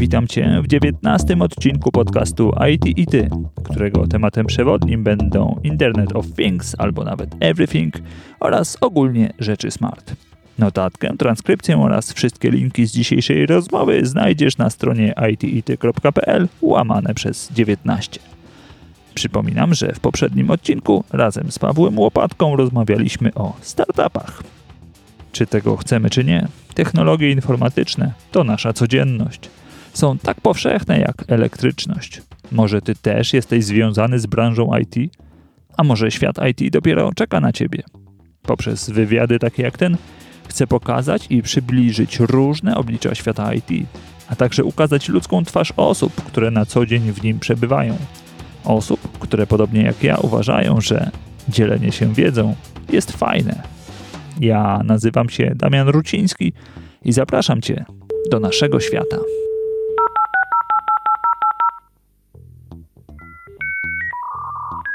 Witam Cię w dziewiętnastym odcinku podcastu IT i Ty, którego tematem przewodnim będą Internet of Things albo nawet Everything oraz ogólnie rzeczy smart. Notatkę, transkrypcję oraz wszystkie linki z dzisiejszej rozmowy znajdziesz na stronie itity.pl łamane przez 19. Przypominam, że w poprzednim odcinku razem z Pawłem Łopatką rozmawialiśmy o startupach. Czy tego chcemy, czy nie, technologie informatyczne to nasza codzienność. Są tak powszechne jak elektryczność. Może ty też jesteś związany z branżą IT? A może świat IT dopiero czeka na ciebie? Poprzez wywiady takie jak ten chcę pokazać i przybliżyć różne oblicza świata IT, a także ukazać ludzką twarz osób, które na co dzień w nim przebywają. Osób, które podobnie jak ja uważają, że dzielenie się wiedzą jest fajne. Ja nazywam się Damian Ruciński i zapraszam Cię do naszego świata.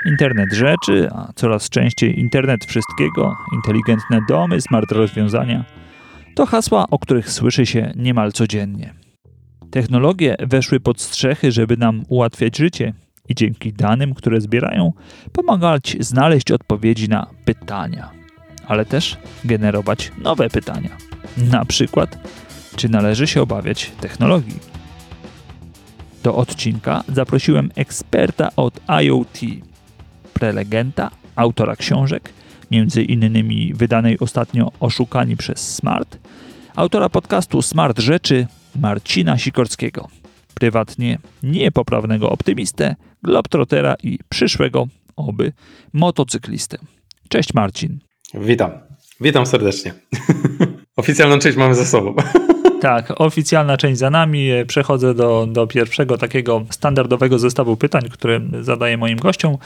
Internet rzeczy, a coraz częściej internet wszystkiego, inteligentne domy, smart rozwiązania to hasła, o których słyszy się niemal codziennie. Technologie weszły pod strzechy, żeby nam ułatwiać życie i dzięki danym, które zbierają, pomagać znaleźć odpowiedzi na pytania, ale też generować nowe pytania. Na przykład, czy należy się obawiać technologii? Do odcinka zaprosiłem eksperta od IoT, prelegenta, autora książek, między innymi wydanej ostatnio Oszukani przez Smart, autora podcastu Smart Rzeczy Marcina Sikorskiego. Prywatnie niepoprawnego optymistę, globtrotera i przyszłego, oby, motocyklistę. Cześć Marcin. Witam. Witam serdecznie. Oficjalną część mamy za sobą. Tak, oficjalna część za nami. Przechodzę do, do pierwszego takiego standardowego zestawu pytań, które zadaję moim gościom.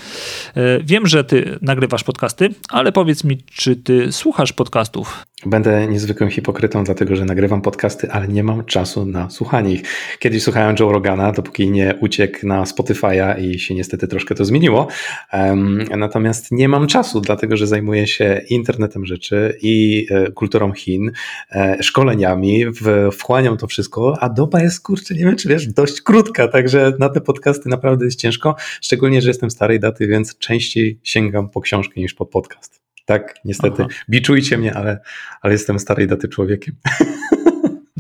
E, wiem, że ty nagrywasz podcasty, ale powiedz mi, czy ty słuchasz podcastów? Będę niezwykłym hipokrytą, dlatego że nagrywam podcasty, ale nie mam czasu na słuchanie ich. Kiedyś słuchałem Joe Rogana, dopóki nie uciekł na Spotify'a i się niestety troszkę to zmieniło. Um, natomiast nie mam czasu, dlatego że zajmuję się internetem rzeczy i e, kulturą Chin, e, szkoleniami, w, wchłaniam to wszystko, a doba jest, kurczę, nie wiem czy wiesz, dość krótka, także na te podcasty naprawdę jest ciężko, szczególnie, że jestem starej daty, więc częściej sięgam po książkę niż po podcast. Tak, niestety. Aha. Biczujcie mnie, ale, ale jestem starej daty człowiekiem.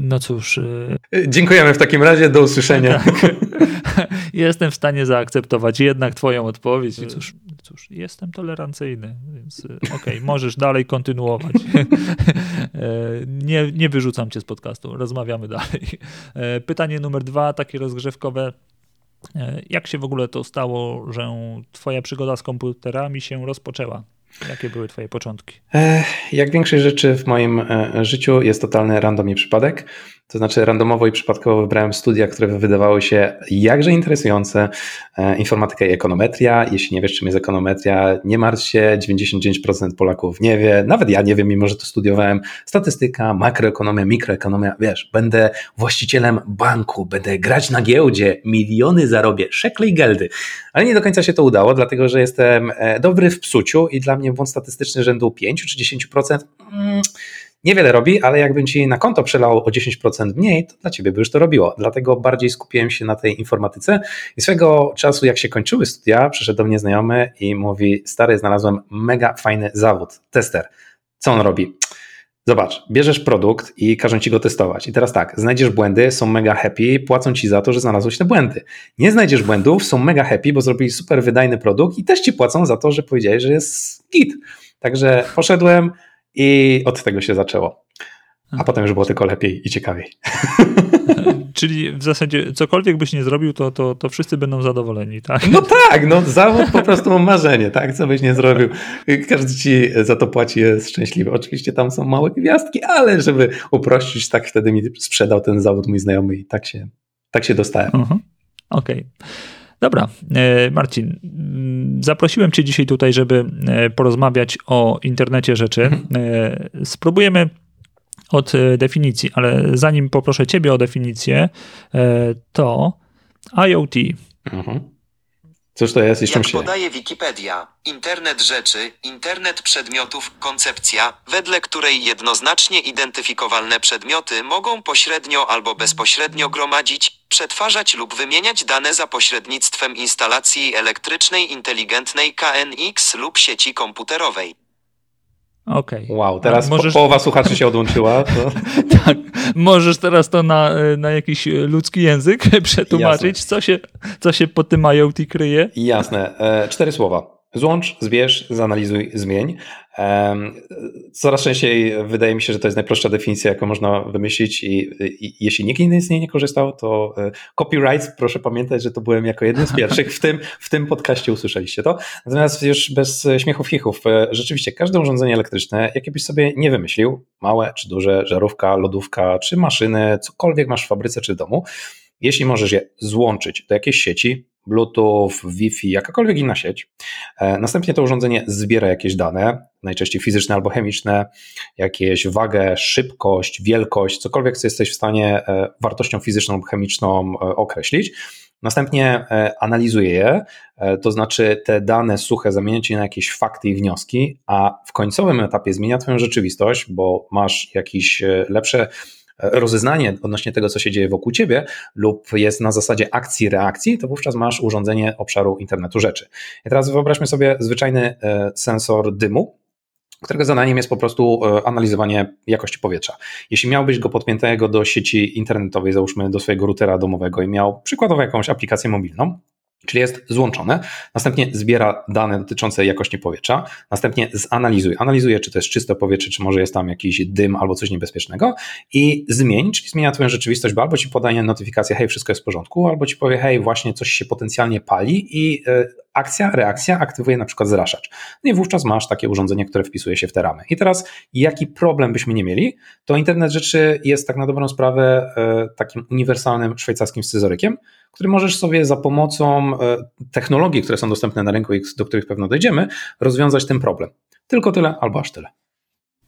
No cóż. Y, Dziękujemy w takim razie, do usłyszenia. Tak. Jestem w stanie zaakceptować jednak Twoją odpowiedź. Cóż, cóż jestem tolerancyjny, więc y, okej, okay, możesz dalej kontynuować. E, nie, nie wyrzucam Cię z podcastu, rozmawiamy dalej. E, pytanie numer dwa, takie rozgrzewkowe. E, jak się w ogóle to stało, że Twoja przygoda z komputerami się rozpoczęła? Jakie były Twoje początki? Jak większość rzeczy w moim e, życiu jest totalny random i przypadek. To znaczy, randomowo i przypadkowo wybrałem studia, które wydawały się jakże interesujące. E, informatyka i ekonometria. Jeśli nie wiesz, czym jest ekonometria, nie martw się, 99% Polaków nie wie. Nawet ja nie wiem, mimo że to studiowałem. Statystyka, makroekonomia, mikroekonomia. Wiesz, będę właścicielem banku, będę grać na giełdzie, miliony zarobię, szekle i geldy. Ale nie do końca się to udało, dlatego że jestem e, dobry w psuciu i dla mnie błąd statystyczny rzędu 5 czy 10% mm, niewiele robi, ale jakbym ci na konto przelał o 10% mniej, to dla ciebie by już to robiło. Dlatego bardziej skupiłem się na tej informatyce i swego czasu, jak się kończyły studia, przyszedł do mnie znajomy i mówi: Stary, znalazłem mega fajny zawód, tester. Co on robi? Zobacz, bierzesz produkt i każą ci go testować. I teraz tak, znajdziesz błędy, są mega happy, płacą ci za to, że znalazłeś te błędy. Nie znajdziesz błędów, są mega happy, bo zrobili super wydajny produkt i też ci płacą za to, że powiedziałeś, że jest git. Także poszedłem i od tego się zaczęło. A potem już było tylko lepiej i ciekawiej. Czyli w zasadzie cokolwiek byś nie zrobił, to, to, to wszyscy będą zadowoleni, tak? No tak, no zawód po prostu mam marzenie, tak? Co byś nie zrobił. Każdy ci za to płaci, jest szczęśliwy. Oczywiście tam są małe gwiazdki, ale żeby uprościć, tak wtedy mi sprzedał ten zawód mój znajomy i tak się, tak się dostałem. Mhm. Okej. Okay. Dobra, e, Marcin, zaprosiłem Cię dzisiaj tutaj, żeby e, porozmawiać o internecie rzeczy. Mhm. E, spróbujemy od definicji, ale zanim poproszę Ciebie o definicję, to IoT. Mhm. Cóż to jest i czym Jak się? podaje Wikipedia, internet rzeczy, internet przedmiotów, koncepcja, wedle której jednoznacznie identyfikowalne przedmioty mogą pośrednio albo bezpośrednio gromadzić, przetwarzać lub wymieniać dane za pośrednictwem instalacji elektrycznej inteligentnej KNX lub sieci komputerowej. Okej. Wow, teraz możesz- po, połowa słuchaczy się odłączyła. To... Tak, możesz teraz to na, na jakiś ludzki język przetłumaczyć, co się, co się pod tym IoT kryje? Jasne. E, Cztery słowa. Złącz, zbierz, zanalizuj, zmień. Coraz częściej wydaje mi się, że to jest najprostsza definicja, jaką można wymyślić i, i jeśli nikt inny z niej nie korzystał, to e, copyright, proszę pamiętać, że to byłem jako jeden z pierwszych w tym, w tym podcaście usłyszeliście to. Natomiast już bez śmiechów chichów, e, rzeczywiście każde urządzenie elektryczne, jakie byś sobie nie wymyślił, małe czy duże, żarówka, lodówka, czy maszyny, cokolwiek masz w fabryce czy w domu, jeśli możesz je złączyć do jakiejś sieci, Bluetooth, Wi-Fi, jakakolwiek inna sieć, e, następnie to urządzenie zbiera jakieś dane, najczęściej fizyczne albo chemiczne, jakieś wagę, szybkość, wielkość, cokolwiek, co jesteś w stanie e, wartością fizyczną lub chemiczną e, określić. Następnie analizuje je, to znaczy te dane suche zamienia ci na jakieś fakty i wnioski, a w końcowym etapie zmienia twoją rzeczywistość, bo masz jakieś lepsze rozeznanie odnośnie tego, co się dzieje wokół ciebie, lub jest na zasadzie akcji, reakcji, to wówczas masz urządzenie obszaru internetu rzeczy. I teraz wyobraźmy sobie zwyczajny e, sensor dymu, którego zadaniem jest po prostu e, analizowanie jakości powietrza. Jeśli miałbyś go podpiętego do sieci internetowej, załóżmy do swojego routera domowego i miał przykładowo jakąś aplikację mobilną, Czyli jest złączone, następnie zbiera dane dotyczące jakości powietrza, następnie zanalizuje, analizuje, czy to jest czyste powietrze, czy może jest tam jakiś dym albo coś niebezpiecznego. I zmień, czyli zmienia twoją rzeczywistość, bo albo ci podaje notyfikację, hej, wszystko jest w porządku, albo ci powie, hej, właśnie coś się potencjalnie pali i y, akcja, reakcja aktywuje na przykład zraszacz. No i wówczas masz takie urządzenie, które wpisuje się w te ramy. I teraz jaki problem byśmy nie mieli, to internet rzeczy jest tak na dobrą sprawę y, takim uniwersalnym szwajcarskim scyzorykiem, który możesz sobie za pomocą technologii, które są dostępne na rynku i do których pewno dojdziemy, rozwiązać ten problem. Tylko tyle albo aż tyle.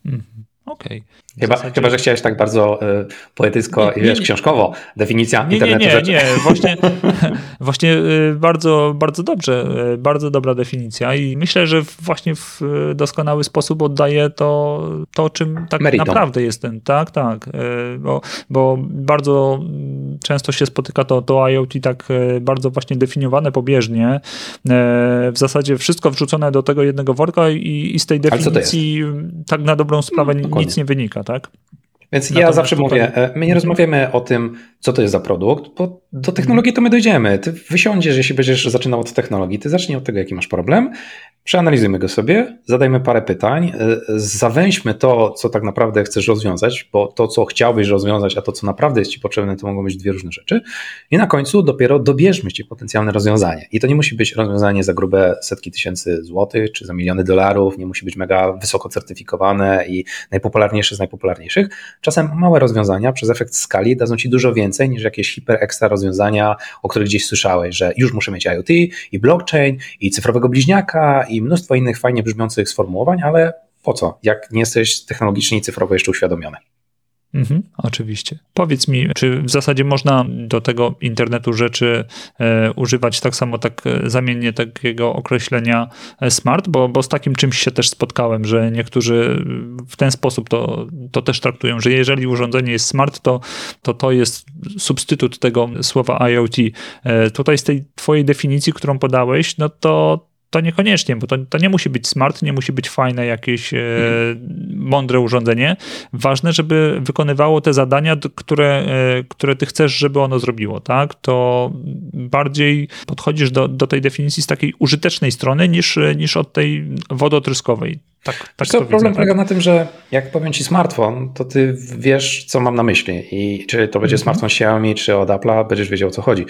Mhm. Okej. Okay. Chyba, zasadzie... chyba, że chciałeś tak bardzo y, poetycko i wiesz, książkowo. Definicja nie, internetu nie, nie, rzeczy. Nie, właśnie, właśnie y, bardzo, bardzo dobrze, y, bardzo dobra definicja i myślę, że właśnie w doskonały sposób oddaje to, to czym tak Meritum. naprawdę jest ten, tak, tak, bo, bo bardzo często się spotyka to, to IoT tak bardzo właśnie definiowane pobieżnie, w zasadzie wszystko wrzucone do tego jednego worka i, i z tej definicji tak na dobrą sprawę no, nic nie wynika, tak? Więc Natomiast ja zawsze tutaj... mówię, my nie rozmawiamy o tym, co to jest za produkt, bo do technologii to my dojdziemy. Ty wysiądziesz, jeśli będziesz zaczynał od technologii, ty zacznij od tego, jaki masz problem, przeanalizujmy go sobie, zadajmy parę pytań, zawęźmy to, co tak naprawdę chcesz rozwiązać, bo to, co chciałbyś rozwiązać, a to, co naprawdę jest ci potrzebne, to mogą być dwie różne rzeczy. I na końcu dopiero dobierzmy ci potencjalne rozwiązanie. I to nie musi być rozwiązanie za grube setki tysięcy złotych, czy za miliony dolarów, nie musi być mega wysoko certyfikowane i najpopularniejsze z najpopularniejszych. Czasem małe rozwiązania przez efekt skali dadzą ci dużo więcej niż jakieś hiper ekstra rozwiązania, o których gdzieś słyszałeś, że już muszę mieć IoT i blockchain i cyfrowego bliźniaka i mnóstwo innych fajnie brzmiących sformułowań, ale po co, jak nie jesteś technologicznie i cyfrowo jeszcze uświadomiony? Mhm, oczywiście. Powiedz mi, czy w zasadzie można do tego internetu rzeczy e, używać tak samo tak e, zamiennie takiego określenia e, smart, bo, bo z takim czymś się też spotkałem, że niektórzy w ten sposób to, to też traktują, że jeżeli urządzenie jest smart, to, to to jest substytut tego słowa IoT. E, tutaj z tej twojej definicji, którą podałeś, no to to niekoniecznie, bo to, to nie musi być smart, nie musi być fajne jakieś e, mądre urządzenie. Ważne, żeby wykonywało te zadania, które, e, które ty chcesz, żeby ono zrobiło, tak? To bardziej podchodzisz do, do tej definicji z takiej użytecznej strony niż, niż od tej wodotryskowej. Tak, tak co, problem tak? polega na tym, że jak powiem ci smartfon, to ty wiesz, co mam na myśli. I czy to będzie mm -hmm. smartfon Xiaomi, czy od Apple'a, będziesz wiedział, o co chodzi.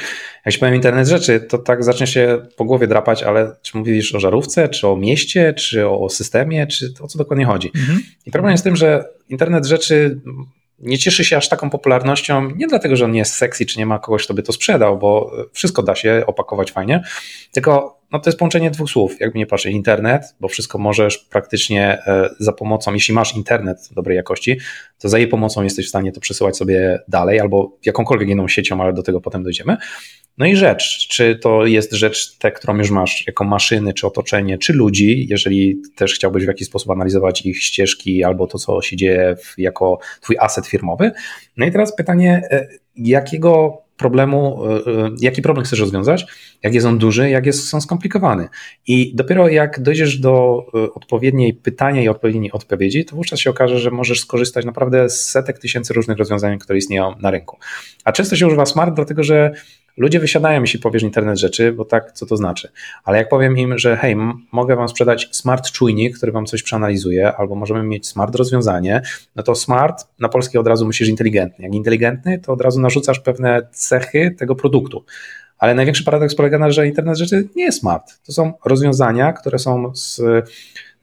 Jak ci powiem internet rzeczy, to tak zaczniesz się po głowie drapać, ale czy mówisz o żarówce, czy o mieście, czy o systemie, czy o co dokładnie chodzi. Mm -hmm. I problem jest w tym, że internet rzeczy nie cieszy się aż taką popularnością, nie dlatego, że on nie jest sexy, czy nie ma kogoś, kto by to sprzedał, bo wszystko da się opakować fajnie, tylko no to jest połączenie dwóch słów, jakby nie patrzeć, internet, bo wszystko możesz praktycznie e, za pomocą, jeśli masz internet dobrej jakości, to za jej pomocą jesteś w stanie to przesyłać sobie dalej albo jakąkolwiek inną siecią, ale do tego potem dojdziemy. No i rzecz, czy to jest rzecz, tę, którą już masz jako maszyny, czy otoczenie, czy ludzi, jeżeli też chciałbyś w jakiś sposób analizować ich ścieżki albo to, co się dzieje w, jako twój aset firmowy. No i teraz pytanie, e, jakiego problemu, e, e, jaki problem chcesz rozwiązać, jak jest on duży, jak jest on skomplikowany. I dopiero jak dojdziesz do odpowiedniej pytania i odpowiedniej odpowiedzi, to wówczas się okaże, że możesz skorzystać naprawdę z setek tysięcy różnych rozwiązań, które istnieją na rynku. A często się używa smart, dlatego że Ludzie wysiadają, jeśli powiesz internet rzeczy, bo tak, co to znaczy. Ale jak powiem im, że hej, mogę wam sprzedać smart czujnik, który wam coś przeanalizuje, albo możemy mieć smart rozwiązanie, no to smart na polski od razu myślisz inteligentny. Jak inteligentny, to od razu narzucasz pewne cechy tego produktu. Ale największy paradoks polega na, że internet rzeczy nie jest smart. To są rozwiązania, które są z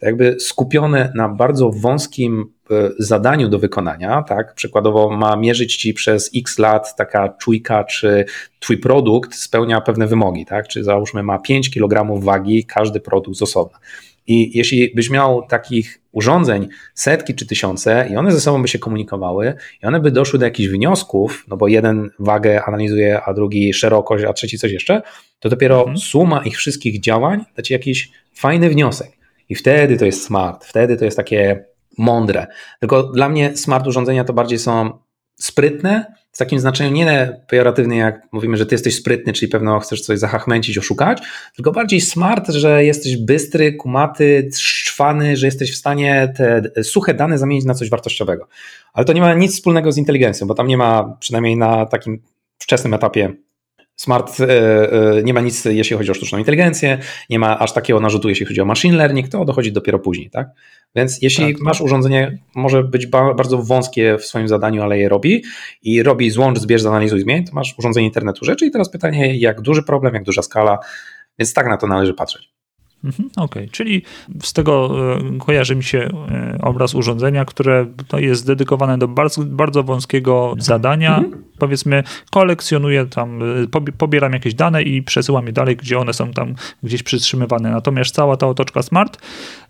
jakby skupione na bardzo wąskim e, zadaniu do wykonania, tak? Przykładowo ma mierzyć ci przez x lat taka czujka, czy twój produkt spełnia pewne wymogi, tak? Czy załóżmy ma 5 kg wagi każdy produkt z osobna. I jeśli byś miał takich urządzeń setki czy tysiące i one ze sobą by się komunikowały i one by doszły do jakichś wniosków, no bo jeden wagę analizuje, a drugi szerokość, a trzeci coś jeszcze, to dopiero mhm. suma ich wszystkich działań da ci jakiś fajny wniosek. I wtedy to jest smart, wtedy to jest takie mądre. Tylko dla mnie smart urządzenia to bardziej są sprytne, w takim znaczeniu nie pejoratywnym, jak mówimy, że ty jesteś sprytny, czyli pewno chcesz coś zahachmęcić, oszukać, tylko bardziej smart, że jesteś bystry, kumaty, szczwany, że jesteś w stanie te suche dane zamienić na coś wartościowego. Ale to nie ma nic wspólnego z inteligencją, bo tam nie ma, przynajmniej na takim wczesnym etapie Smart e, e, nie ma nic, jeśli chodzi o sztuczną inteligencję, nie ma aż takiego narzutu, jeśli chodzi o machine learning, to dochodzi dopiero później, tak? Więc jeśli tak, masz urządzenie, może być bardzo wąskie w swoim zadaniu, ale je robi i robi złącz, zbierz, zanalizuj, zmień, to masz urządzenie internetu rzeczy i teraz pytanie, jak duży problem, jak duża skala, więc tak na to należy patrzeć. Mhm, okej, okay. czyli z tego e, kojarzy mi się obraz urządzenia, które no, jest dedykowane do bardzo, bardzo wąskiego zadania. Mhm. Powiedzmy, kolekcjonuję tam, e, pobieram jakieś dane i przesyłam je dalej, gdzie one są tam gdzieś przytrzymywane. Natomiast cała ta otoczka smart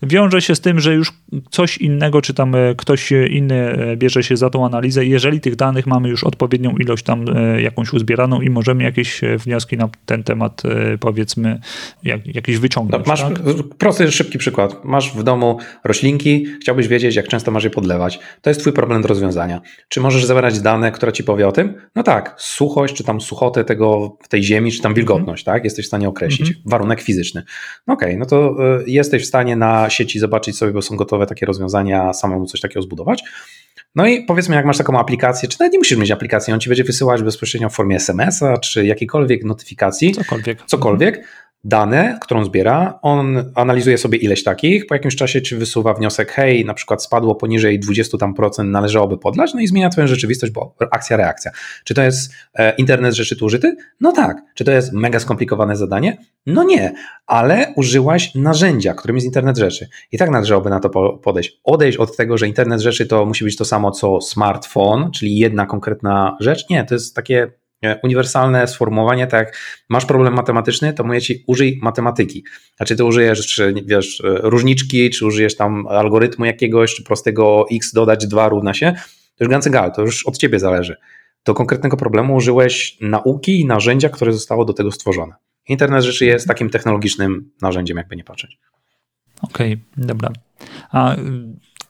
wiąże się z tym, że już coś innego, czy tam ktoś inny bierze się za tą analizę. Jeżeli tych danych mamy już odpowiednią ilość tam jakąś uzbieraną i możemy jakieś wnioski na ten temat, powiedzmy, jak, jakieś wyciągnąć. No, masz tak? prosty, szybki przykład. Masz w domu roślinki, chciałbyś wiedzieć, jak często masz je podlewać. To jest twój problem do rozwiązania. Czy możesz zebrać dane, które ci powie o tym? No tak, suchość, czy tam suchotę tego, tej ziemi, czy tam wilgotność, mm tak? Jesteś w stanie określić. Mm -hmm. Warunek fizyczny. No okej, okay, no to y, jesteś w stanie na sieci zobaczyć sobie, bo są gotowe takie rozwiązania, samemu coś takiego zbudować. No i powiedzmy, jak masz taką aplikację, czy nawet nie musisz mieć aplikacji, on ci będzie wysyłać bezpośrednio w formie SMS-a, czy jakiejkolwiek notyfikacji. Cokolwiek. Cokolwiek dane, którą zbiera, on analizuje sobie ileś takich, po jakimś czasie ci wysuwa wniosek, hej, na przykład spadło poniżej 20 tam procent, należałoby podlać, no i zmienia twoją rzeczywistość, bo akcja, reakcja. Czy to jest e, internet rzeczy tu użyty? No tak. Czy to jest mega skomplikowane zadanie? No nie, ale użyłaś narzędzia, którym jest internet rzeczy. I tak należałoby na to podejść. Odejść od tego, że internet rzeczy to musi być to samo co smartfon, czyli jedna konkretna rzecz. Nie, to jest takie uniwersalne sformułowanie, tak masz problem matematyczny, to mówię ci użyj matematyki. Znaczy ty użyjesz czy, wiesz, różniczki, czy użyjesz tam algorytmu jakiegoś, czy prostego x dodać 2 równa się, to już ganz egal, to już od ciebie zależy. Do konkretnego problemu użyłeś nauki i narzędzia, które zostało do tego stworzone. Internet rzeczy jest takim technologicznym narzędziem, jakby nie patrzeć. Okej, okay, dobra. A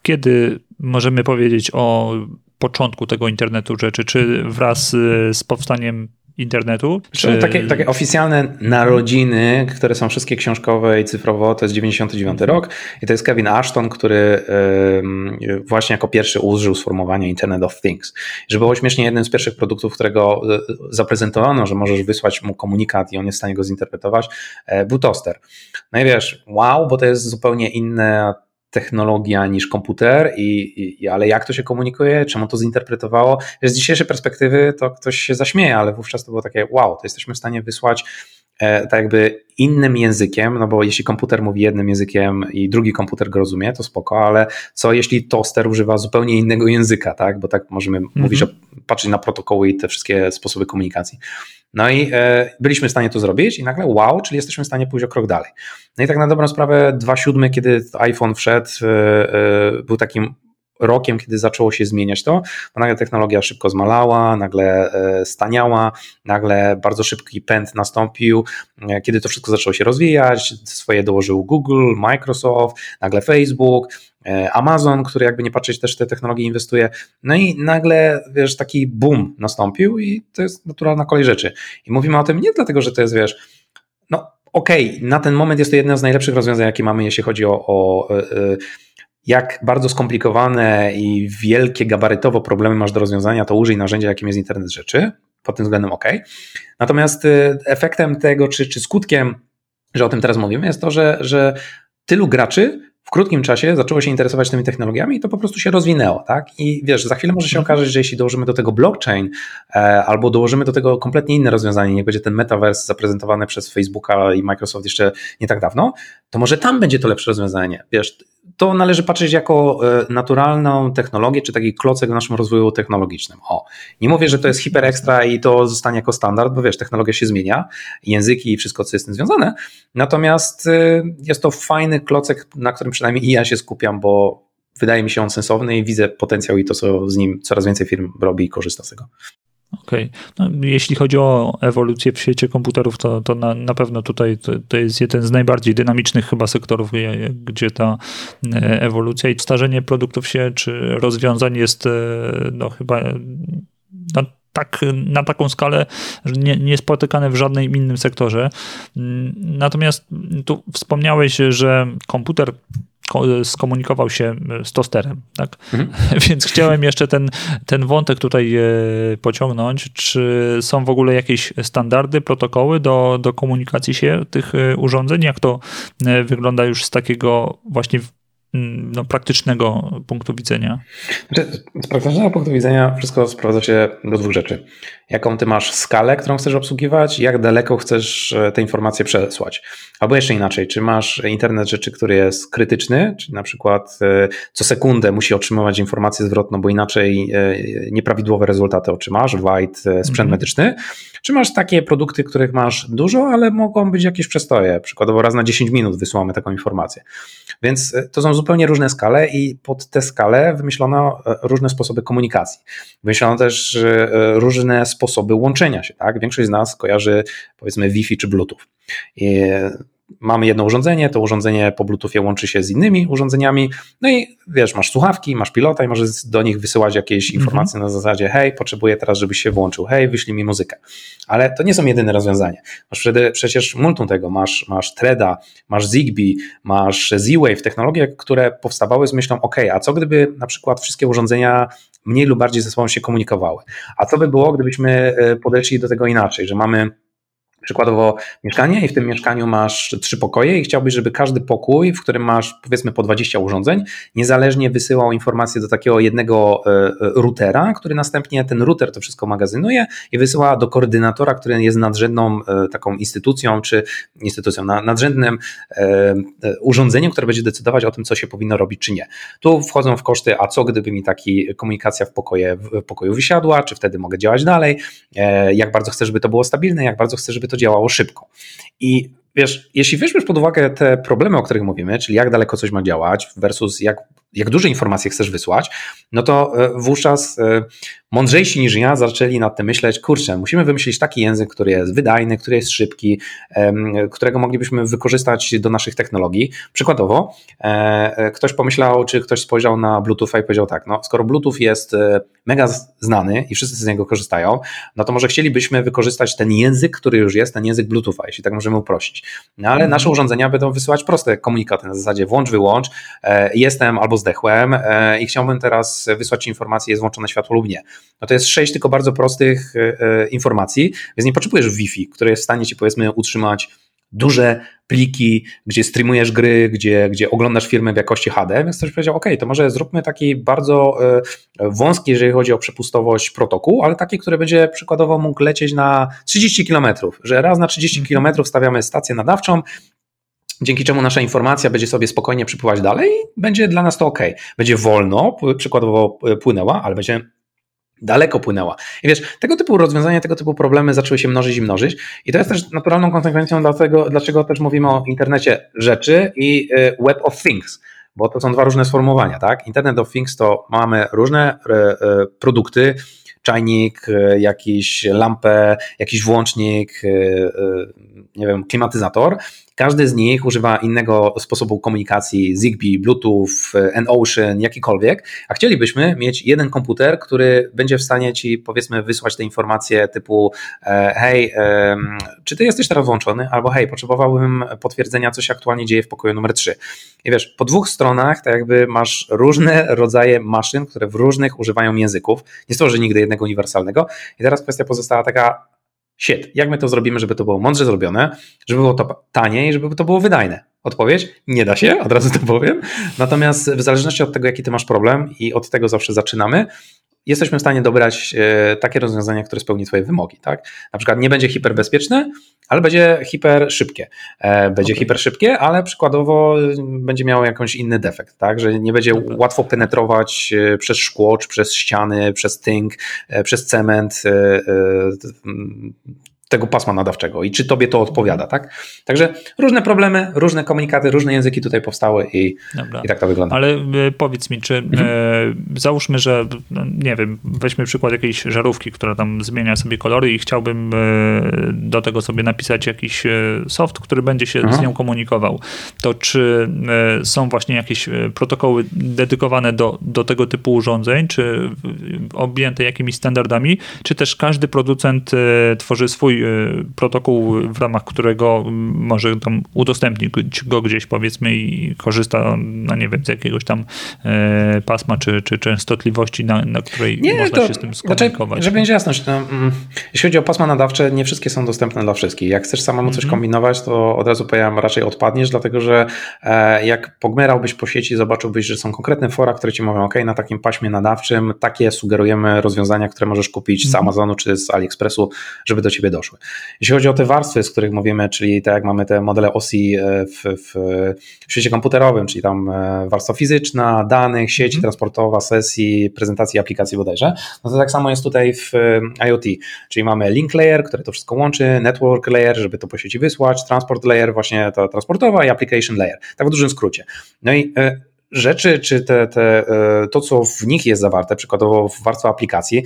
kiedy możemy powiedzieć o początku tego internetu rzeczy, czy wraz z powstaniem internetu? Czy... Takie, takie oficjalne narodziny, które są wszystkie książkowe i cyfrowo, to jest 99 rok i to jest Kevin Ashton, który właśnie jako pierwszy użył sformułowania Internet of Things. Żeby było śmiesznie, jednym z pierwszych produktów, którego e, zaprezentowano, że możesz wysłać mu komunikat i on jest w stanie go zinterpretować, e, był toster. No i wiesz, wow, bo to jest zupełnie inne technologia niż komputer, i, i, ale jak to się komunikuje, czemu to zinterpretowało. Z dzisiejszej perspektywy to ktoś się zaśmieje, ale wówczas to było takie wow, to jesteśmy w stanie wysłać e, tak jakby innym językiem, no bo jeśli komputer mówi jednym językiem i drugi komputer go rozumie, to spoko, ale co jeśli toster używa zupełnie innego języka, tak? Bo tak możemy mm -hmm. mówić, że patrzeć na protokoły i te wszystkie sposoby komunikacji. No i e, byliśmy w stanie to zrobić i nagle wow, czyli jesteśmy w stanie pójść o krok dalej. No i tak na dobrą sprawę 2.7, kiedy iPhone wszedł, e, e, był takim rokiem, kiedy zaczęło się zmieniać to, bo nagle technologia szybko zmalała, nagle e, staniała, nagle bardzo szybki pęd nastąpił, e, kiedy to wszystko zaczęło się rozwijać, swoje dołożył Google, Microsoft, nagle Facebook, Amazon, który jakby nie patrzeć też te technologie inwestuje. No i nagle, wiesz, taki boom nastąpił i to jest naturalna kolej rzeczy. I mówimy o tym nie dlatego, że to jest, wiesz, no okej, okay, na ten moment jest to jedno z najlepszych rozwiązań, jakie mamy, jeśli chodzi o, o jak bardzo skomplikowane i wielkie gabarytowo problemy masz do rozwiązania, to użyj narzędzia, jakim jest internet rzeczy. Pod tym względem ok. Natomiast efektem tego, czy, czy skutkiem, że o tym teraz mówimy, jest to, że, że tylu graczy w krótkim czasie zaczęło się interesować tymi technologiami i to po prostu się rozwinęło, tak? I wiesz, za chwilę może się mhm. okazać, że jeśli dołożymy do tego blockchain e, albo dołożymy do tego kompletnie inne rozwiązanie, niech będzie ten metaverse zaprezentowany przez Facebooka i Microsoft jeszcze nie tak dawno, to może tam będzie to lepsze rozwiązanie. Wiesz, to należy patrzeć jako e, naturalną technologię, czy taki klocek w naszym rozwoju technologicznym. O, nie mówię, że to jest hiper ekstra i to zostanie jako standard, bo wiesz, technologia się zmienia, języki i wszystko, co jest z tym związane. Natomiast e, jest to fajny klocek, na którym przynajmniej ja się skupiam, bo wydaje mi się on sensowny i widzę potencjał i to, co z nim coraz więcej firm robi i korzysta z tego. Okej. Okay. No, jeśli chodzi o ewolucję w świecie komputerów, to, to na, na pewno tutaj to, to, jest jeden z najbardziej dynamicznych chyba sektorów, gdzie ta e, ewolucja i starzenie produktów się czy rozwiązań jest e, no, chyba no, tak, na taką skalę nie, nie spotykane w żadnym innym sektorze. Natomiast tu wspomniałeś, że komputer skomunikował się e, z tosterem, tak? Mhm. Więc chciałem jeszcze ten, ten wątek tutaj e, pociągnąć. Czy są w ogóle jakieś standardy, protokoły do, do komunikacji się tych e, urządzeń? Jak to wygląda już z takiego właśnie Mm, no, praktycznego punktu widzenia? Znaczy, z praktycznego punktu widzenia wszystko sprowadza się do dwóch rzeczy. Jaką ty masz skalę, którą chcesz obsługiwać, jak daleko chcesz e, te informacje przesłać. Albo jeszcze inaczej, czy masz internet rzeczy, który jest krytyczny, czyli na przykład e, co sekundę musi otrzymywać informację zwrotną, bo inaczej e, nieprawidłowe rezultaty otrzymasz, white sprzęt mm -hmm. medyczny, czy masz takie produkty, których masz dużo, ale mogą być jakieś przestoje. Przykładowo raz na 10 minut wysyłamy taką informację. Więc to są zupełnie różne skale i pod tę skalę wymyślono różne sposoby komunikacji. Wymyślono też różne sposoby łączenia się. Tak? Większość z nas kojarzy powiedzmy Wi-Fi czy Bluetooth. I mamy jedno urządzenie, to urządzenie po Bluetoothie łączy się z innymi urządzeniami, no i wiesz, masz słuchawki, masz pilota i możesz do nich wysyłać jakieś mhm. informacje na zasadzie hej, potrzebuję teraz, żebyś się włączył, hej, wyślij mi muzykę. Ale to nie są jedyne rozwiązania. Masz przecież multum tego, masz, masz Threada, masz Zigbee, masz Z-Wave, technologie, które powstawały z myślą, ok, a co gdyby na przykład wszystkie urządzenia mniej lub bardziej ze sobą się komunikowały? A co by było, gdybyśmy e, podeszli do tego inaczej, że mamy przykładowo mieszkanie i w tym mieszkaniu masz trzy pokoje i chciałbyś, żeby każdy pokój, w którym masz powiedzmy po 20 urządzeń, niezależnie wysyłał informacje do takiego jednego e, e, routera, który następnie ten router to wszystko magazynuje i wysyła do koordynatora, który jest nadrzędną e, taką instytucją, czy instytucją, nadrzędnym urządzeniem, które będzie decydować o tym, co się powinno robić, czy nie. Tu wchodzą w koszty, a co gdyby mi taki komunikacja w, pokoje, w pokoju wysiadła, czy wtedy mogę działać dalej, jak bardzo chcę, żeby to było stabilne, jak bardzo chcę, żeby to działało szybko. I wiesz, jeśli weźmiesz pod uwagę te problemy, o których mówimy, czyli jak daleko coś ma działać versus jak jak duże informacje chcesz wysłać, no to e, wówczas e, mądrzejsi niż ja zaczęli nad tym myśleć, kurczę, musimy wymyślić taki język, który jest wydajny, który jest szybki, którego moglibyśmy wykorzystać do naszych technologii. Przykładowo, e, ktoś pomyślał, czy ktoś spojrzał na Bluetootha i powiedział tak, no skoro Bluetooth jest mega znany i wszyscy z niego korzystają, no to może chcielibyśmy wykorzystać ten język, który już jest, ten język Bluetootha, jeśli tak możemy uprościć. No ale mhm. nasze urządzenia będą wysyłać proste komunikaty na zasadzie włącz, wyłącz, jestem albo zdechłem e, i chciałbym teraz wysłać informację, jest włączone światło lub nie. No to jest sześć tylko bardzo prostych e, e, informacji, więc nie potrzebujesz Wi-Fi, które jest w stanie ci powiedzmy utrzymać duże pliki, gdzie streamujesz gry, gdzie, gdzie oglądasz filmy w jakości HD, więc ktoś powiedział, ok, to może zróbmy taki bardzo wąski, jeżeli chodzi o przepustowość protokół, ale taki, który będzie przykładowo mógł lecieć na 30 km, że raz na 30 km stawiamy stację nadawczą, dzięki czemu nasza informacja będzie sobie spokojnie przypływać dalej będzie dla nas to ok. Będzie wolno, przykładowo płynęła, ale będzie daleko płynęła. I wiesz, tego typu rozwiązania, tego typu problemy zaczęły się mnożyć i mnożyć i to jest też naturalną konsekwencją dlatego, dlaczego też mówimy o internecie rzeczy i y, web of things, bo to są dwa różne sformułowania, tak? Internet of Things to mamy różne produkty, czajnik, jakiś lampę, jakiś włącznik, nie wiem, klimatyzator każdy z nich używa innego sposobu komunikacji, Zigbee, Bluetooth, N-Ocean, jakikolwiek, a chcielibyśmy mieć jeden komputer, który będzie w stanie ci powiedzmy wysłać te informacje typu e, hej, czy ty jesteś teraz włączony? Albo hej, potrzebowałbym potwierdzenia, co się aktualnie dzieje w pokoju numer 3. I wiesz, po dwóch stronach tak jakby masz różne rodzaje maszyn, które w różnych używają języków. Nie stworzy nigdy jednego uniwersalnego. I teraz kwestia pozostała taka, shit, jak my to zrobimy, żeby to było mądrze zrobione, żeby było to tanie i żeby to było wydajne? Odpowiedź? Nie da się, od razu to powiem. Natomiast w zależności od tego, jaki ty masz problem i od tego zawsze zaczynamy, jesteśmy w stanie dobrać e, takie rozwiązania, które spełni Twoje wymogi. Tak? Na przykład nie będzie hiperbezpieczne, ale będzie hiper szybkie. E, będzie okay. hiper szybkie, ale przykładowo będzie miało jakąś inny defekt, tak? że nie będzie Dobra. łatwo penetrować e, przez szkło, czy przez ściany, przez tynk, przez cement tego pasma nadawczego i czy tobie to odpowiada, tak? Także różne problemy, różne komunikaty, różne języki tutaj powstały i, i tak to wygląda. Ale e, powiedz mi, czy mhm. e, załóżmy, że no, nie wiem, weźmy przykład jakiejś żarówki, która tam zmienia sobie kolory i chciałbym e, do tego sobie napisać jakiś e, soft, który będzie się mhm. z nią komunikował. To czy e, są właśnie jakieś e, protokoły dedykowane do, do tego typu urządzeń, czy objęte jakimiś standardami, czy też każdy producent tworzy swój Y, protokół, w ramach którego może tam udostępnić go gdzieś powiedzmy i korzysta, no nie wiem, z jakiegoś tam e, pasma czy, czy częstotliwości, na, na której nie, można to, się z tym znaczy, skomunikować. Znaczy, żeby mieć jasność, to, mm, jeśli chodzi o pasma nadawcze, nie wszystkie są dostępne dla wszystkich. Jak chcesz samemu coś mhm. kombinować, to od razu powiem, raczej odpadniesz, dlatego że e, jak pogmerałbyś po sieci, zobaczyłbyś, że są konkretne fora, które ci mówią, ok, na takim paśmie nadawczym takie sugerujemy rozwiązania, które możesz kupić z mhm. Amazonu czy z AliExpressu, żeby do ciebie doszło. Jeśli chodzi o te warstwy, z których mówimy, czyli tak jak mamy te modele OSI e, w, w, w świecie komputerowym, czyli tam e, warstwa fizyczna, danych, sieć mm. transportowa, sesji, prezentacji aplikacji bodajże, no to tak samo jest tutaj w e, IoT, czyli mamy link layer, który to wszystko łączy, network layer, żeby to po sieci wysłać, transport layer, właśnie ta transportowa i application layer, tak w dużym skrócie. No i rzeczy, czy te, te, to, co w nich jest zawarte, przykładowo w warstwie aplikacji,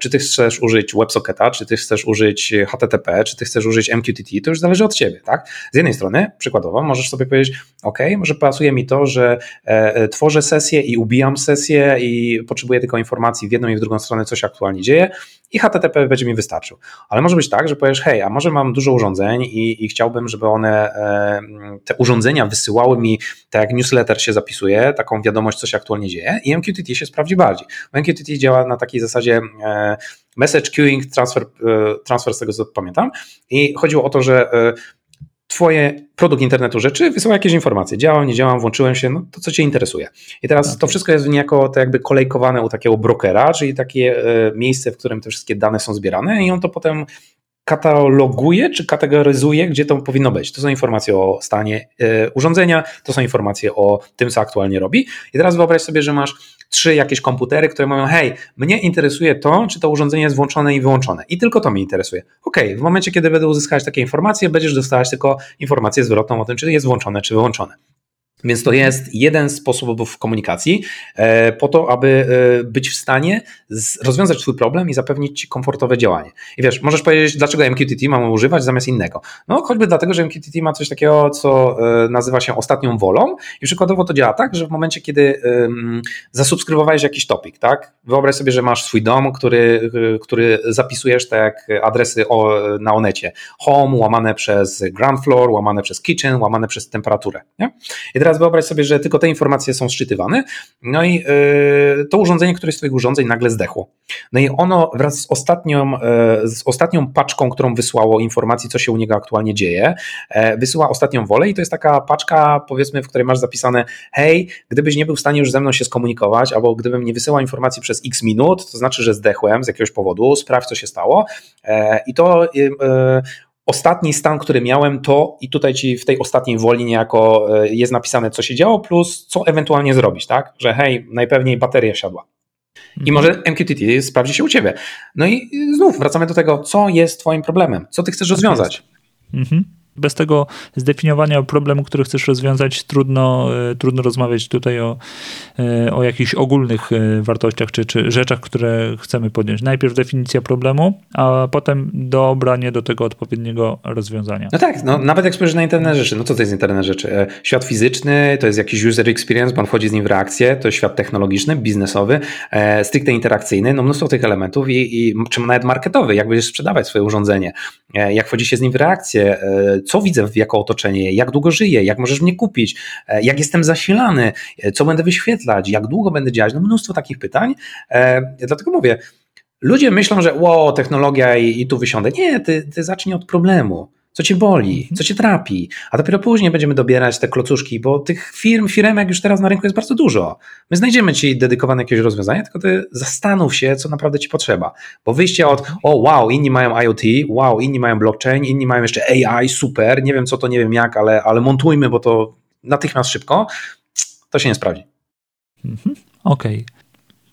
czy ty chcesz użyć WebSocketa, czy ty chcesz użyć HTTP, czy ty chcesz użyć MQTT, to już zależy od ciebie, tak? Z jednej strony, przykładowo, możesz sobie powiedzieć, OK, może pasuje mi to, że e, e, tworzę sesję i ubijam sesję i potrzebuję tylko informacji w jedną i w drugą stronę, co się aktualnie dzieje i HTTP będzie mi wystarczył. Ale może być tak, że powiesz, hej, a może mam dużo urządzeń i, i chciałbym, żeby one, te urządzenia wysyłały mi, tak jak newsletter się zapisuje, taką wiadomość, co się aktualnie dzieje i MQTT się sprawdzi bardziej. Bo MQTT działa na takiej zasadzie E, message queuing, transfer, e, transfer z tego co pamiętam. I chodziło o to, że e, Twoje produkt internetu rzeczy wysyła jakieś informacje. Działam, nie działam, włączyłem się, no to co Cię interesuje. I teraz okay. to wszystko jest niejako to jakby kolejkowane u takiego brokera, czyli takie miejsce, w którym te wszystkie dane są zbierane i on to potem kataloguje czy kategoryzuje, gdzie to powinno być. To są informacje o stanie urządzenia, to są informacje o tym, co aktualnie robi. I teraz wyobraź sobie, że masz trzy jakieś komputery, które mówią, hej, mnie interesuje to, czy to urządzenie jest włączone i wyłączone. I tylko to mnie interesuje. Ok, w momencie, kiedy będę uzyskać takie informacje, będziesz dostawać tylko informację zwrotną o tym, czy jest włączone, czy wyłączone. Więc to jest jeden z sposobów komunikacji e, po to, aby e, być w stanie rozwiązać Twój problem i zapewnić Ci komfortowe działanie. I wiesz, możesz powiedzieć, dlaczego MQTT mamy używać zamiast innego. No choćby dlatego, że MQTT ma coś takiego, co e, nazywa się ostatnią wolą i przykładowo to działa tak, że w momencie, kiedy zasubskrybowałeś jakiś topik, tak? Wyobraź sobie, że masz swój dom, który, który zapisujesz tak jak adresy na Onecie. Home łamane przez ground floor, łamane przez kitchen, łamane przez temperaturę. Nie? I teraz teraz wyobraź sobie, że tylko te informacje są szczytywane, no i yy, to urządzenie, które z Twoich urządzeń nagle zdechło. No i ono wraz z ostatnią, yy, z ostatnią paczką, którą wysłało informacji, co się u niego aktualnie dzieje, yy, wysyła ostatnią wolę i to jest taka paczka, powiedzmy, w której masz zapisane, hej, gdybyś nie był w stanie już ze mną się skomunikować, albo gdybym nie wysyłał informacji przez x minut, to znaczy, że zdechłem z jakiegoś powodu, sprawdź, co się stało. I to ostatni stan, który miałem, to i tutaj ci w tej ostatniej woli niejako e, jest napisane, co się działo, plus co ewentualnie zrobić, tak? Że hej, najpewniej bateria siadła. I mhm. może MQTT sprawdzi się u ciebie. No i znów wracamy do tego, co jest twoim problemem, co ty chcesz tak rozwiązać. Mhm. Bez tego zdefiniowania problemu, który chcesz rozwiązać, trudno, e, trudno rozmawiać tutaj o, e, o jakichś ogólnych e, wartościach czy, czy rzeczach, które chcemy podjąć. Najpierw definicja problemu, a potem dobranie do tego odpowiedniego rozwiązania. No tak, no, nawet jak spojrzysz na internet rzeczy, no co to jest internet rzeczy? Świat fizyczny to jest jakiś user experience, on wchodzi z nim w reakcję, to jest świat technologiczny, biznesowy, stricte interakcyjny, no mnóstwo tych elementów i, i czy nawet marketowy, jak będziesz sprzedawać swoje urządzenie, jak wchodzi się z nim w reakcję, co widzę jako otoczenie, jak długo żyję, jak możesz mnie kupić, e, jak jestem zasilany, e, co będę wyświetlać, jak długo będę działać. No mnóstwo takich pytań. E, dlatego mówię, ludzie myślą, że wow, technologia i, i tu wysiądę. Nie, ty, ty zacznij od problemu co cię boli, co cię trapi, a dopiero później będziemy dobierać te klocuszki, bo tych firm, firemek już teraz na rynku jest bardzo dużo. My znajdziemy ci dedykowane jakieś rozwiązanie, tylko ty zastanów się, co naprawdę ci potrzeba. Bo wyjście od, o wow, inni mają IoT, wow, inni mają blockchain, inni mają jeszcze AI, super, nie wiem co to, nie wiem jak, ale, ale montujmy, bo to natychmiast szybko, to się nie sprawdzi. Mhm. Okej. Okay.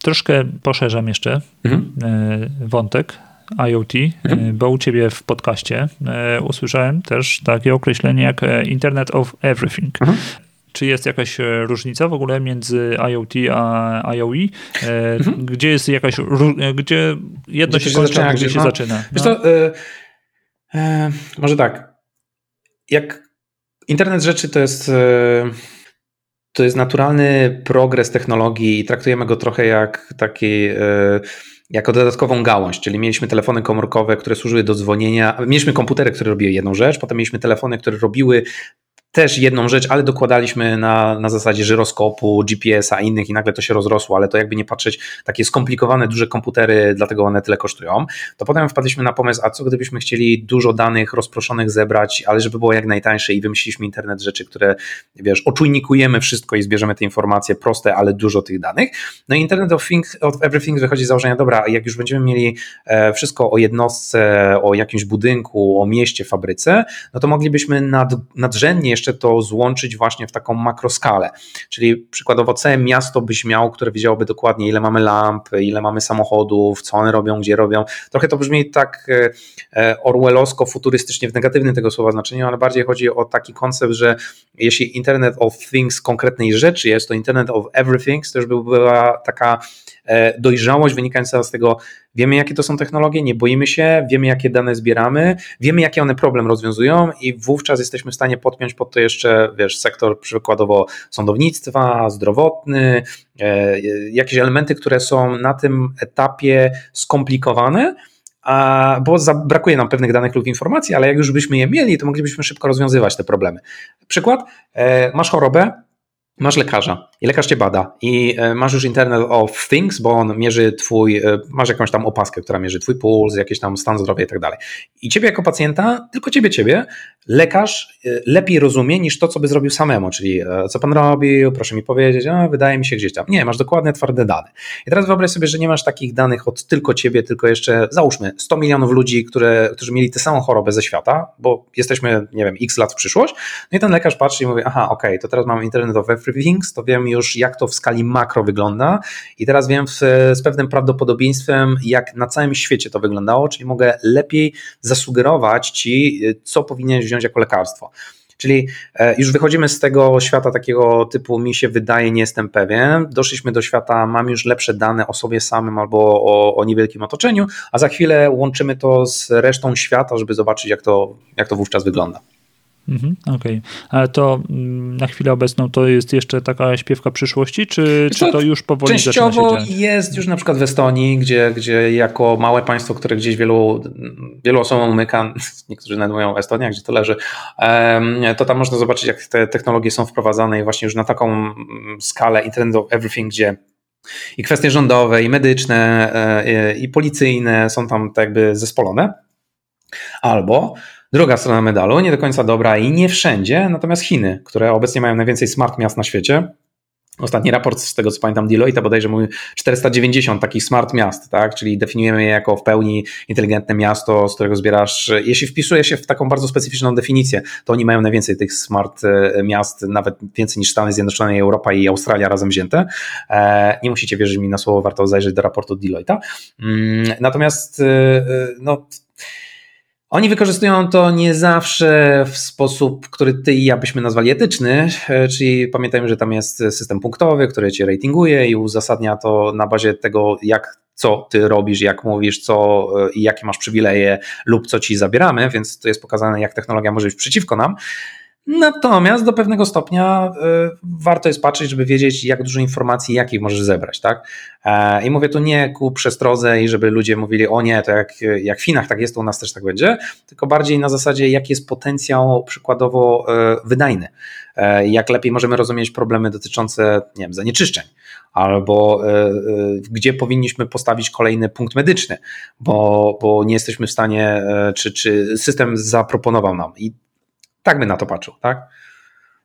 Troszkę poszerzam jeszcze mhm. E, wątek IoT, mhm. E, bo u ciebie w podcaście e, usłyszałem też takie określenie jak e, Internet of Everything. Mhm. Czy jest jakaś różnica w ogóle między IoT a IOE? Mhm. Gdzie jest jakaś, gdzie jedno gdzie się kończy, a gdzie się no, zaczyna? No. to, y, y, może tak, jak internet rzeczy to jest y, to jest naturalny progres technologii i traktujemy go trochę jak taki jako dodatkową gałąź, czyli mieliśmy telefony komórkowe, które służyły do dzwonienia, mieliśmy komputery, które robiły jedną rzecz, potem mieliśmy telefony, które robiły też jedną rzecz, ale dokładaliśmy na, na zasadzie żyroskopu, GPS-a, innych i nagle to się rozrosło, ale to jakby nie patrzeć, takie skomplikowane, duże komputery, dlatego one tyle kosztują. To potem wpadliśmy na pomysł, a co gdybyśmy chcieli dużo danych rozproszonych zebrać, ale żeby było jak najtańsze i wymyśliliśmy internet rzeczy, które, wiesz, oczujnikujemy wszystko i zbierzemy te informacje proste, ale dużo tych danych. No i Internet of, things, of Everything wychodzi z założenia, dobra, jak już będziemy mieli e, wszystko o jednostce, o jakimś budynku, o mieście, fabryce, no to moglibyśmy nad, nadrzędnie jeszcze to złączyć właśnie w taką makroskalę. Czyli przykładowo całe miasto byś miał, które wiedziałoby dokładnie, ile mamy lamp, ile mamy samochodów, co one robią, gdzie robią. Trochę to brzmi tak e, e, orwellowsko, futurystycznie w negatywnym tego słowa znaczeniu, ale bardziej chodzi o taki koncept, że jeśli Internet of Things konkretnej rzeczy jest, to Internet of Everything to już by była taka dojrzałość wynikająca z tego, Wiemy, jakie to są technologie, nie boimy się, wiemy, jakie dane zbieramy, wiemy, jakie one problem rozwiązują i wówczas jesteśmy w stanie podpiąć pod to jeszcze, wiesz, sektor przykładowo sądownictwa, zdrowotny, e, jakieś elementy, które są na tym etapie skomplikowane, a, bo brakuje nam pewnych danych lub informacji, ale jak już byśmy je mieli, to moglibyśmy szybko rozwiązywać te problemy. Przykład, e, masz chorobę, masz lekarza i lekarz cię bada i e, masz już Internet of Things, bo on mierzy twój, e, masz jakąś tam opaskę, która mierzy twój puls, jakiś tam stan zdrowia i tak dalej. I ciebie jako pacjenta, tylko ciebie, ciebie, lekarz e, lepiej rozumie niż to, co by zrobił samemu, czyli co pan robił, proszę mi powiedzieć, a wydaje mi się gdzieś tam. Nie, masz dokładnie twarde dane. I teraz wyobraź sobie, że nie masz takich danych od tylko ciebie, tylko jeszcze, załóżmy, 100 milionów ludzi, które, którzy mieli tę samą chorobę ze świata, bo jesteśmy, nie wiem, x lat w przyszłość, no i ten lekarz patrzy i mówi, aha, okej, okay, to teraz mam Internet of Everything, to wiem już, jak to w skali makro wygląda i teraz wiem w, z pewnym prawdopodobieństwem, jak na całym świecie to wyglądało, czyli mogę lepiej zasugerować Ci, co powinieneś wziąć jako lekarstwo. Czyli e, już wychodzimy z tego świata takiego typu mi się wydaje, nie jestem pewien. Doszliśmy do świata, mam już lepsze dane o sobie samym albo o, o niewielkim otoczeniu, a za chwilę łączymy to z resztą świata, żeby zobaczyć, jak to, jak to wówczas wygląda. Mhm, Okej, okay. ale to mm, na chwilę obecną to jest jeszcze taka śpiewka przyszłości, czy, czy to już powoli Częściowo jest już na przykład w Estonii, gdzie, gdzie jako małe państwo, które gdzieś wielu, wielu osobom umyka, niektórzy nawet mówią Estonia, gdzie to leży, to tam można zobaczyć, jak te technologie są wprowadzane i właśnie już na taką mm, skalę Internet of Everything, gdzie i kwestie rządowe, i medyczne, e, i policyjne są tam tak jakby zespolone. Albo Druga strona medalu, nie do końca dobra i nie wszędzie, natomiast Chiny, które obecnie mają najwięcej smart miast na świecie. Ostatni raport, z tego co pamiętam, Deloitte bodajże mówi 490 takich smart miast, tak? czyli definiujemy je jako w pełni inteligentne miasto, z którego zbierasz. Jeśli wpisuje się w taką bardzo specyficzną definicję, to oni mają najwięcej tych smart e, miast, nawet więcej niż Stany Zjednoczone, Europa i Australia razem wzięte. E, nie musicie wierzyć mi na słowo, warto zajrzeć do raportu Deloitte'a. Mm, natomiast e, no Oni wykorzystują to nie zawsze w sposób, który ty i ja byśmy nazwali etyczny, e, czyli pamiętajmy, że tam jest system punktowy, który cię ratinguje i uzasadnia to na bazie tego, jak co ty robisz, jak mówisz, co e, i jakie masz przywileje lub co ci zabieramy, więc to jest pokazane, jak technologia może być przeciwko nam. Natomiast do pewnego stopnia y, warto jest patrzeć, żeby wiedzieć, jak dużo informacji, jakich możesz zebrać, tak? E, I mówię tu nie ku przestrodze i żeby ludzie mówili, o nie, to jak, jak w Chinach tak jest, to u nas też tak będzie, tylko bardziej na zasadzie, jaki jest potencjał przykładowo e, wydajny, e, jak lepiej możemy rozumieć problemy dotyczące, nie wiem, zanieczyszczeń, albo gdzie powinniśmy postawić kolejny punkt medyczny, bo, bo nie jesteśmy w stanie, czy, czy system zaproponował nam. I tak by na to patrzył, tak?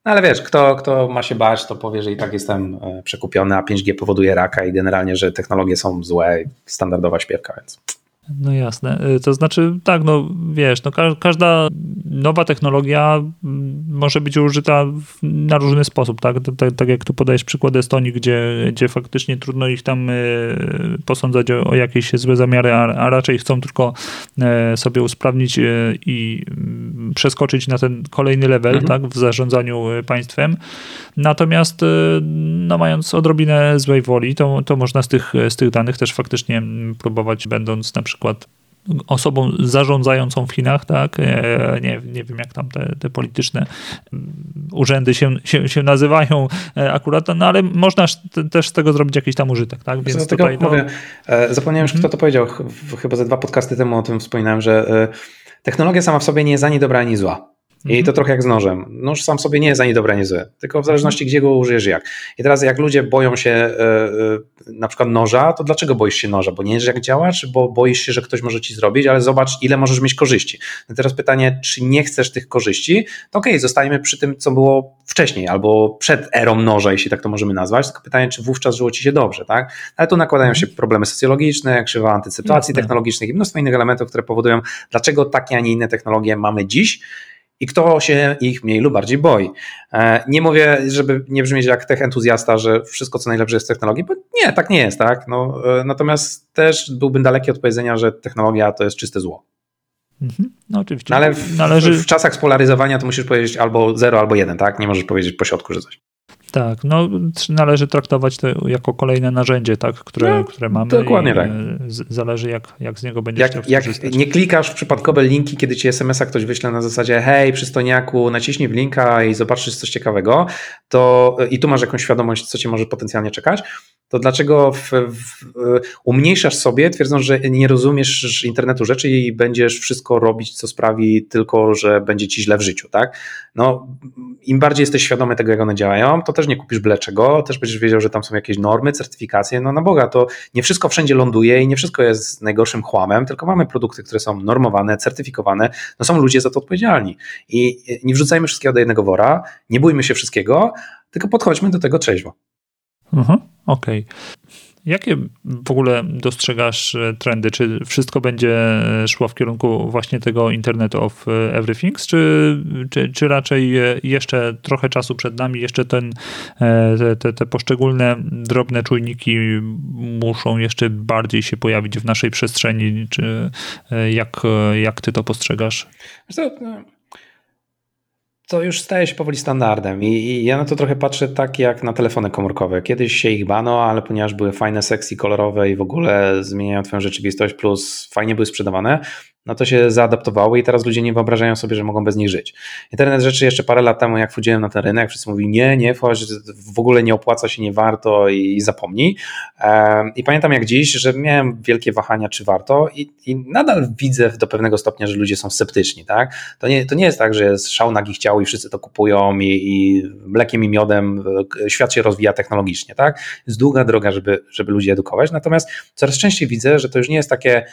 No ale wiesz, kto, kto ma się bać, to powie, że i tak jestem e, przekupiony, a 5G powoduje raka i generalnie, że technologie są złe, standardowa śpiewka, więc no jasne. Y, to znaczy, tak, no wiesz, no każda nowa technologia mm, może być użyta na różny sposób, tak? Tak, tak jak tu podajesz przykład Estonii, gdzie, gdzie faktycznie trudno ich tam y, posądzać o, o jakieś złe zamiary, a, a, raczej chcą tylko e, sobie usprawnić y, i mm, przeskoczyć na ten kolejny level, mhm. tak, w zarządzaniu państwem. Natomiast, no mając odrobinę złej woli, to, to można z tych, z tych danych też faktycznie próbować, będąc na przykład osobą zarządzającą w Chinach, tak? E, nie, nie wiem, jak tam te, te polityczne mm, urzędy się, się, się nazywają e, akurat, no ale można też z tego zrobić jakiś tam użytek, tak? Więc tutaj, no... mówię, e, zapomniałem już, kto mhm. to powiedział, chyba ze dwa podcasty temu o tym wspominałem, że technologia sama w sobie nie jest ani dobra, ani zła. I to mhm. trochę jak z nożem. Nóż sam sobie nie jest ani dobry, ani zły, tylko w zależności gdzie go użyjesz jak. I teraz jak ludzie boją się e, e, na przykład noża, to dlaczego boisz się noża? Bo nie wiesz jak działa, czy bo boisz się, że ktoś może ci zrobić, ale zobacz ile możesz mieć korzyści. No teraz pytanie, czy nie chcesz tych korzyści? To okej, okay, zostajemy przy tym, co było wcześniej, albo przed erą noża, jeśli tak to możemy nazwać, tylko pytanie, czy wówczas żyło ci się dobrze, tak? Ale tu nakładają się problemy socjologiczne, krzywa antycypacji Jasne. technologicznych i mnóstwo innych elementów, które powodują, dlaczego takie, a nie inne technologie mamy dziś, i kto się ich mniej lub bardziej boi. E, nie mówię, żeby nie brzmieć jak tech entuzjasta, że wszystko co najlepsze jest technologii, bo nie, tak nie jest, tak? No, e, natomiast też byłbym daleki od powiedzenia, że technologia to jest czyste zło. Mhm. No oczywiście. No, ale w, Należy... w czasach spolaryzowania to musisz powiedzieć albo 0, albo 1, tak? Nie możesz powiedzieć po środku, że coś. Tak, no należy traktować to jako kolejne narzędzie, tak, które, no, które mamy. Dokładnie tak. Zależy jak, jak z niego będziesz jak, jak nie klikasz w przypadkowe linki, kiedy ci SMS-a ktoś wyśle na zasadzie hej, przystojniaku, naciśnij w linka i zobaczysz coś ciekawego, to i tu masz jakąś świadomość, co cię może potencjalnie czekać, to dlaczego w, w, umniejszasz sobie, twierdząc, że nie rozumiesz internetu rzeczy i będziesz wszystko robić, co sprawi tylko, że będzie ci źle w życiu, tak? No, im bardziej jesteś świadomy tego, jak one działają, to też nie kupisz byle czego, też będziesz wiedział, że tam są jakieś normy, certyfikacje, no na Boga, to nie wszystko wszędzie ląduje i nie wszystko jest najgorszym chłamem, tylko mamy produkty, które są normowane, certyfikowane, no są ludzie za to odpowiedzialni i nie wrzucajmy wszystkiego do jednego wora, nie bójmy się wszystkiego, tylko podchodźmy do tego trzeźwo. Mhm, Okej. Okay. Jakie w ogóle dostrzegasz e, trendy? Czy wszystko będzie e, szło w kierunku właśnie tego Internet of e, Everything, czy, czy, czy raczej jeszcze trochę czasu przed nami, jeszcze ten, te, te, te poszczególne drobne czujniki muszą jeszcze bardziej się pojawić w naszej przestrzeni? Czy jak, jak ty to postrzegasz? To już staje się powoli standardem I, i, ja na to trochę patrzę tak jak na telefony komórkowe. Kiedyś się ich bano, ale ponieważ były fajne, sexy, kolorowe i w ogóle zmieniają twoją rzeczywistość, plus fajnie były sprzedawane, no to się zaadaptowały i teraz ludzie nie wyobrażają sobie, że mogą bez nich żyć. Internet rzeczy jeszcze parę lat temu, jak wchodziłem na ten rynek, wszyscy mówili nie, nie w ogóle nie opłaca się, nie warto i, zapomnij. I pamiętam jak dziś, że miałem wielkie wahania, czy warto i, i nadal widzę do pewnego stopnia, że ludzie są sceptyczni. Tak? To, nie, to nie jest tak, że jest szał nagich ciał i wszyscy to kupują i, i mlekiem i miodem świat się rozwija technologicznie. Tak? Jest długa droga, żeby, żeby ludzi edukować, natomiast coraz częściej widzę, że to już nie jest takie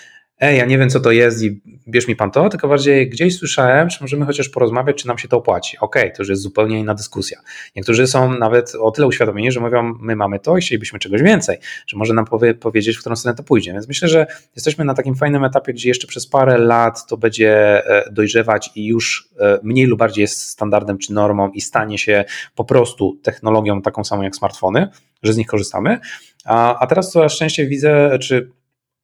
ej, ja nie wiem co to jest i bierz mi pan to, tylko bardziej gdzieś słyszałem, czy możemy chociaż porozmawiać, czy nam się to opłaci. Okej, okay, to już jest zupełnie inna dyskusja. Niektórzy są nawet o tyle uświadomieni, że mówią, my mamy to i chcielibyśmy czegoś więcej, że może nam powie, powiedzieć, w którą stronę to pójdzie. Więc myślę, że jesteśmy na takim fajnym etapie, gdzie jeszcze przez parę lat to będzie e, dojrzewać i już e, mniej lub bardziej jest standardem czy normą i stanie się po prostu technologią taką samą jak smartfony, że z nich korzystamy. A, a teraz coraz częściej widzę, czy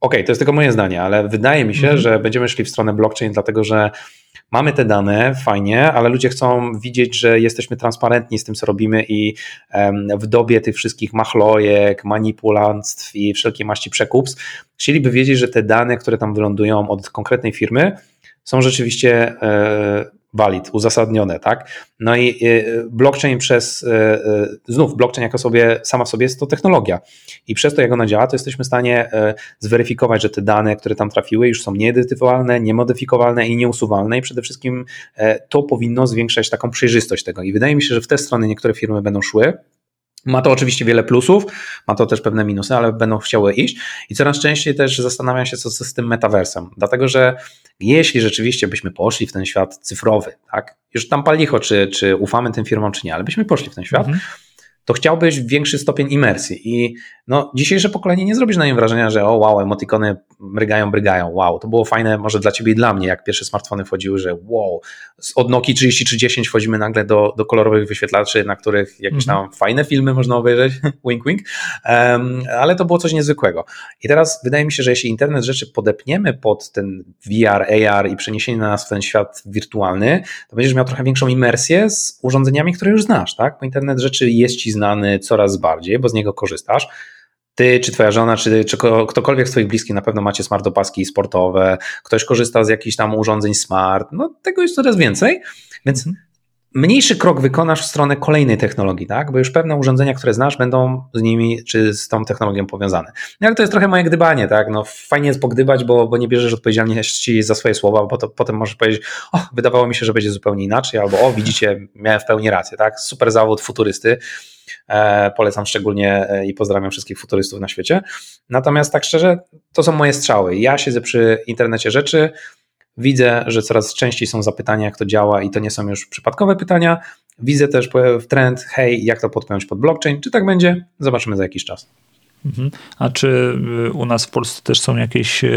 okay, to jest tylko moje zdanie, ale wydaje mi się, mhm. że będziemy szli w stronę blockchain, dlatego że mamy te dane, fajnie, ale ludzie chcą widzieć, że jesteśmy transparentni z tym, co robimy i w dobie tych wszystkich machlojek, manipulantstw i wszelkiej maści przekupstw, chcieliby wiedzieć, że te dane, które tam wylądują od konkretnej firmy, są rzeczywiście e, valid, uzasadnione, tak? No i y, blockchain przez, y, y, znów blockchain jako sobie, sama w sobie jest to technologia. I przez to jak ona działa, to jesteśmy w stanie zweryfikować, że te dane, które tam trafiły już są nieedytywalne, niemodyfikowalne i nieusuwalne. I przede wszystkim to powinno zwiększać taką przejrzystość tego. I wydaje mi się, że w te strony niektóre firmy będą szły, ma to oczywiście wiele plusów, ma to też pewne minusy, ale będą chciały iść. I coraz częściej też zastanawiam się, co, z tym metaversem, dlatego że jeśli rzeczywiście byśmy poszli w ten świat cyfrowy, tak, już tam palicho, czy, czy ufamy tym firmom, czy nie, ale byśmy poszli w ten świat, mhm. to chciałbyś większy stopień imersji. I no, dzisiejsze pokolenie nie zrobisz na nim wrażenia, że o wow, emotikony mrygają, brygają, wow, to było fajne może dla ciebie i dla mnie, jak pierwsze smartfony wchodziły, że wow, od Nokia 3310 wchodzimy nagle do, do kolorowych wyświetlaczy, na których jakieś tam mm -hmm. fajne filmy można obejrzeć, wink wink, um, ale to było coś niezwykłego. I teraz wydaje mi się, że jeśli internet rzeczy podepniemy pod ten VR, AR i przeniesienie nas w ten świat wirtualny, to będziesz miał trochę większą imersję z urządzeniami, które już znasz, tak? Bo internet rzeczy jest ci znany coraz bardziej, bo z niego korzystasz. Ty, czy twoja żona, czy, czy ktokolwiek z twoich bliskich na pewno macie smart opaski sportowe, ktoś korzysta z jakichś tam urządzeń smart, no tego jest coraz więcej, więc mhm. Mniejszy krok wykonasz w stronę kolejnej technologii, tak? Bo już pewne urządzenia, które znasz, będą z nimi czy z tą technologią powiązane. No ale to jest trochę moje gdybanie, tak? No fajnie jest pogdybać, bo, bo nie bierzesz odpowiedzialności za swoje słowa, bo to, potem możesz powiedzieć, o, wydawało mi się, że będzie zupełnie inaczej, albo o, widzicie, miałem w pełni rację, tak? Super zawód futurysty. E, polecam szczególnie e, i pozdrawiam wszystkich futurystów na świecie. Natomiast tak szczerze, to są moje strzały. Ja siedzę przy internecie rzeczy, widzę, że coraz częściej są zapytania, jak to działa i to nie są już przypadkowe pytania. Widzę też trend, hej, jak to podpiąć pod blockchain. Czy tak będzie? Zobaczymy za jakiś czas. Mhm. A czy y, u nas w Polsce też są jakieś, y,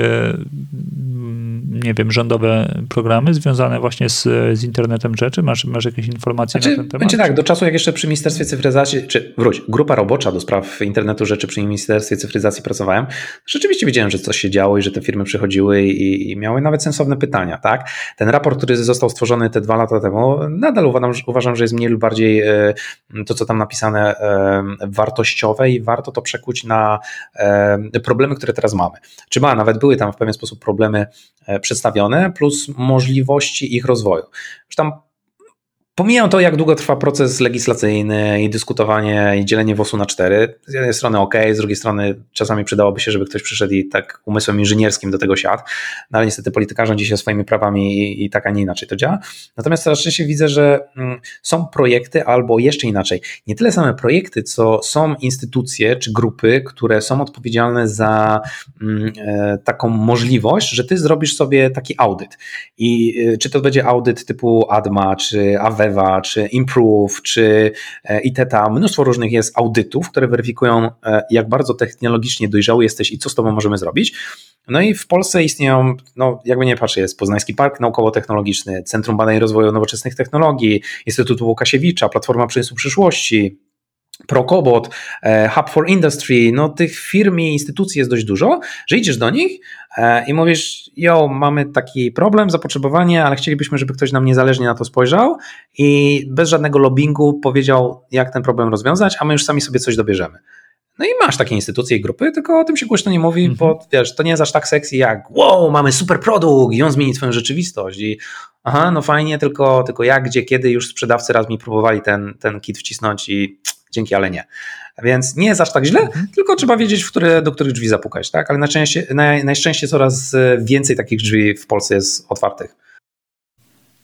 nie wiem, rządowe programy związane właśnie z, z internetem rzeczy? Masz, masz jakieś informacje znaczy, na ten temat? Będzie tak, do czasu jak jeszcze przy Ministerstwie Cyfryzacji, czy wróć, grupa robocza do spraw internetu rzeczy przy Ministerstwie Cyfryzacji pracowałem, rzeczywiście wiedziałem, że coś się działo i że te firmy przychodziły i, i miały nawet sensowne pytania, tak? Ten raport, który został stworzony te dwa lata temu, nadal uważam, uważam że jest mniej lub bardziej e, to, co tam napisane, wartościowe i warto to przekuć na problemy, które teraz mamy. Czy ma, nawet były tam w pewien sposób problemy e, przedstawione, plus możliwości ich rozwoju. Już tam Pomijam to, jak długo trwa proces legislacyjny i dyskutowanie i dzielenie WOS-u na cztery. Z jednej strony ok, z drugiej strony czasami przydałoby się, żeby ktoś przyszedł i tak umysłem inżynierskim do tego siadł, no ale niestety polityka rządzi się swoimi prawami i, i tak, a nie inaczej to działa. Natomiast coraz częściej widzę, że mm, są projekty albo jeszcze inaczej, nie tyle same projekty, co są instytucje czy grupy, które są odpowiedzialne za mm, e, taką możliwość, że ty zrobisz sobie taki audyt. I e, czy to będzie audyt typu ADMA, czy Czy Improve, czy e, ITETA, mnóstwo różnych jest audytów, które weryfikują, e, jak bardzo technologicznie dojrzały jesteś i co z tobą możemy zrobić. No i w Polsce istnieją, no jakby nie patrzę, jest Poznański Park Naukowo-Technologiczny, Centrum Badań i Rozwoju Nowoczesnych Technologii, Instytutu Łukasiewicza, Platforma Przemysłu Przyszłości, Procobot, e, Hub for Industry, no tych firm i instytucji jest dość dużo, że idziesz do nich e, i mówisz, jo, mamy taki problem, zapotrzebowanie, ale chcielibyśmy, żeby ktoś nam niezależnie na to spojrzał i bez żadnego lobbingu powiedział, jak ten problem rozwiązać, a my już sami sobie coś dobierzemy. No i masz takie instytucje i grupy, tylko o tym się głośno nie mówi, bo mhm. wiesz, to nie jest aż tak sexy jak wow, mamy super produkt i on zmieni twoją rzeczywistość i aha, no fajnie, tylko, tylko jak, gdzie, kiedy już sprzedawcy raz mi próbowali ten, ten kit wcisnąć i dzięki, ale nie. Więc nie jest aż tak źle, mhm. tylko trzeba wiedzieć, w które, do których drzwi zapukać, tak? Ale najczęściej, naj, najszczęściej coraz więcej takich drzwi w Polsce jest otwartych.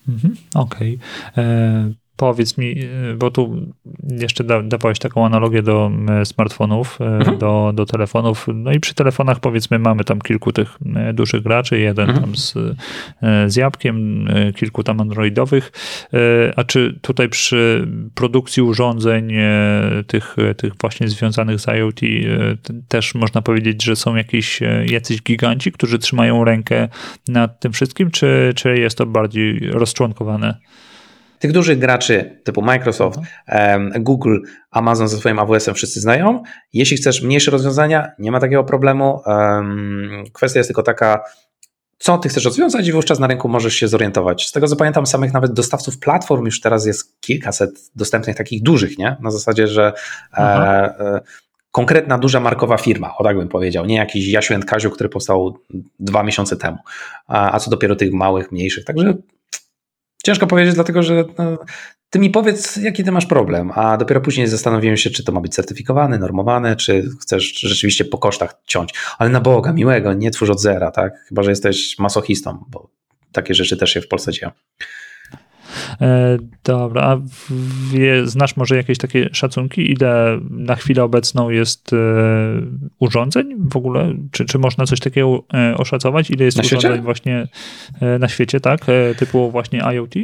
Mhm, Okej. Okay. Powiedz mi, y, bo tu jeszcze da, dawałeś taką analogię do smartfonów, y, mhm. do, do telefonów. No i przy telefonach powiedzmy mamy tam kilku tych y, dużych graczy, jeden mhm. tam z, z jabłkiem, kilku tam androidowych. A czy tutaj przy produkcji urządzeń tych, tych właśnie związanych z IoT też można powiedzieć, że są jakieś jacyś giganci, którzy trzymają rękę nad tym wszystkim, czy, czy jest to bardziej rozczłonkowane? Tych dużych graczy typu Microsoft, mhm. Google, Amazon ze swoim AWS-em wszyscy znają. Jeśli chcesz mniejsze rozwiązania, nie ma takiego problemu. Kwestia jest tylko taka, co ty chcesz rozwiązać i wówczas na rynku możesz się zorientować. Z tego co pamiętam, samych nawet dostawców platform już teraz jest kilkaset dostępnych takich dużych, nie? Na zasadzie, że e, e, konkretna, duża markowa firma, o tak bym powiedział, nie jakiś Jasiu Kaziu, który powstał dwa miesiące temu, a, a co dopiero tych małych, mniejszych. Także ciężko powiedzieć, dlatego że no, ty mi powiedz, jaki ty masz problem, a dopiero później zastanowiłem się, czy to ma być certyfikowane, normowane, czy chcesz rzeczywiście po kosztach ciąć. Ale na Boga, miłego, nie twórz od zera, tak? Chyba, że jesteś masochistą, bo takie rzeczy też się w Polsce dzieją. E, dobra, a wie, znasz może jakieś takie szacunki, ile na chwilę obecną jest e, urządzeń w ogóle? Czy, czy można coś takiego e, oszacować? Ile jest na urządzeń świecie? właśnie na świecie, tak? Typu właśnie IoT?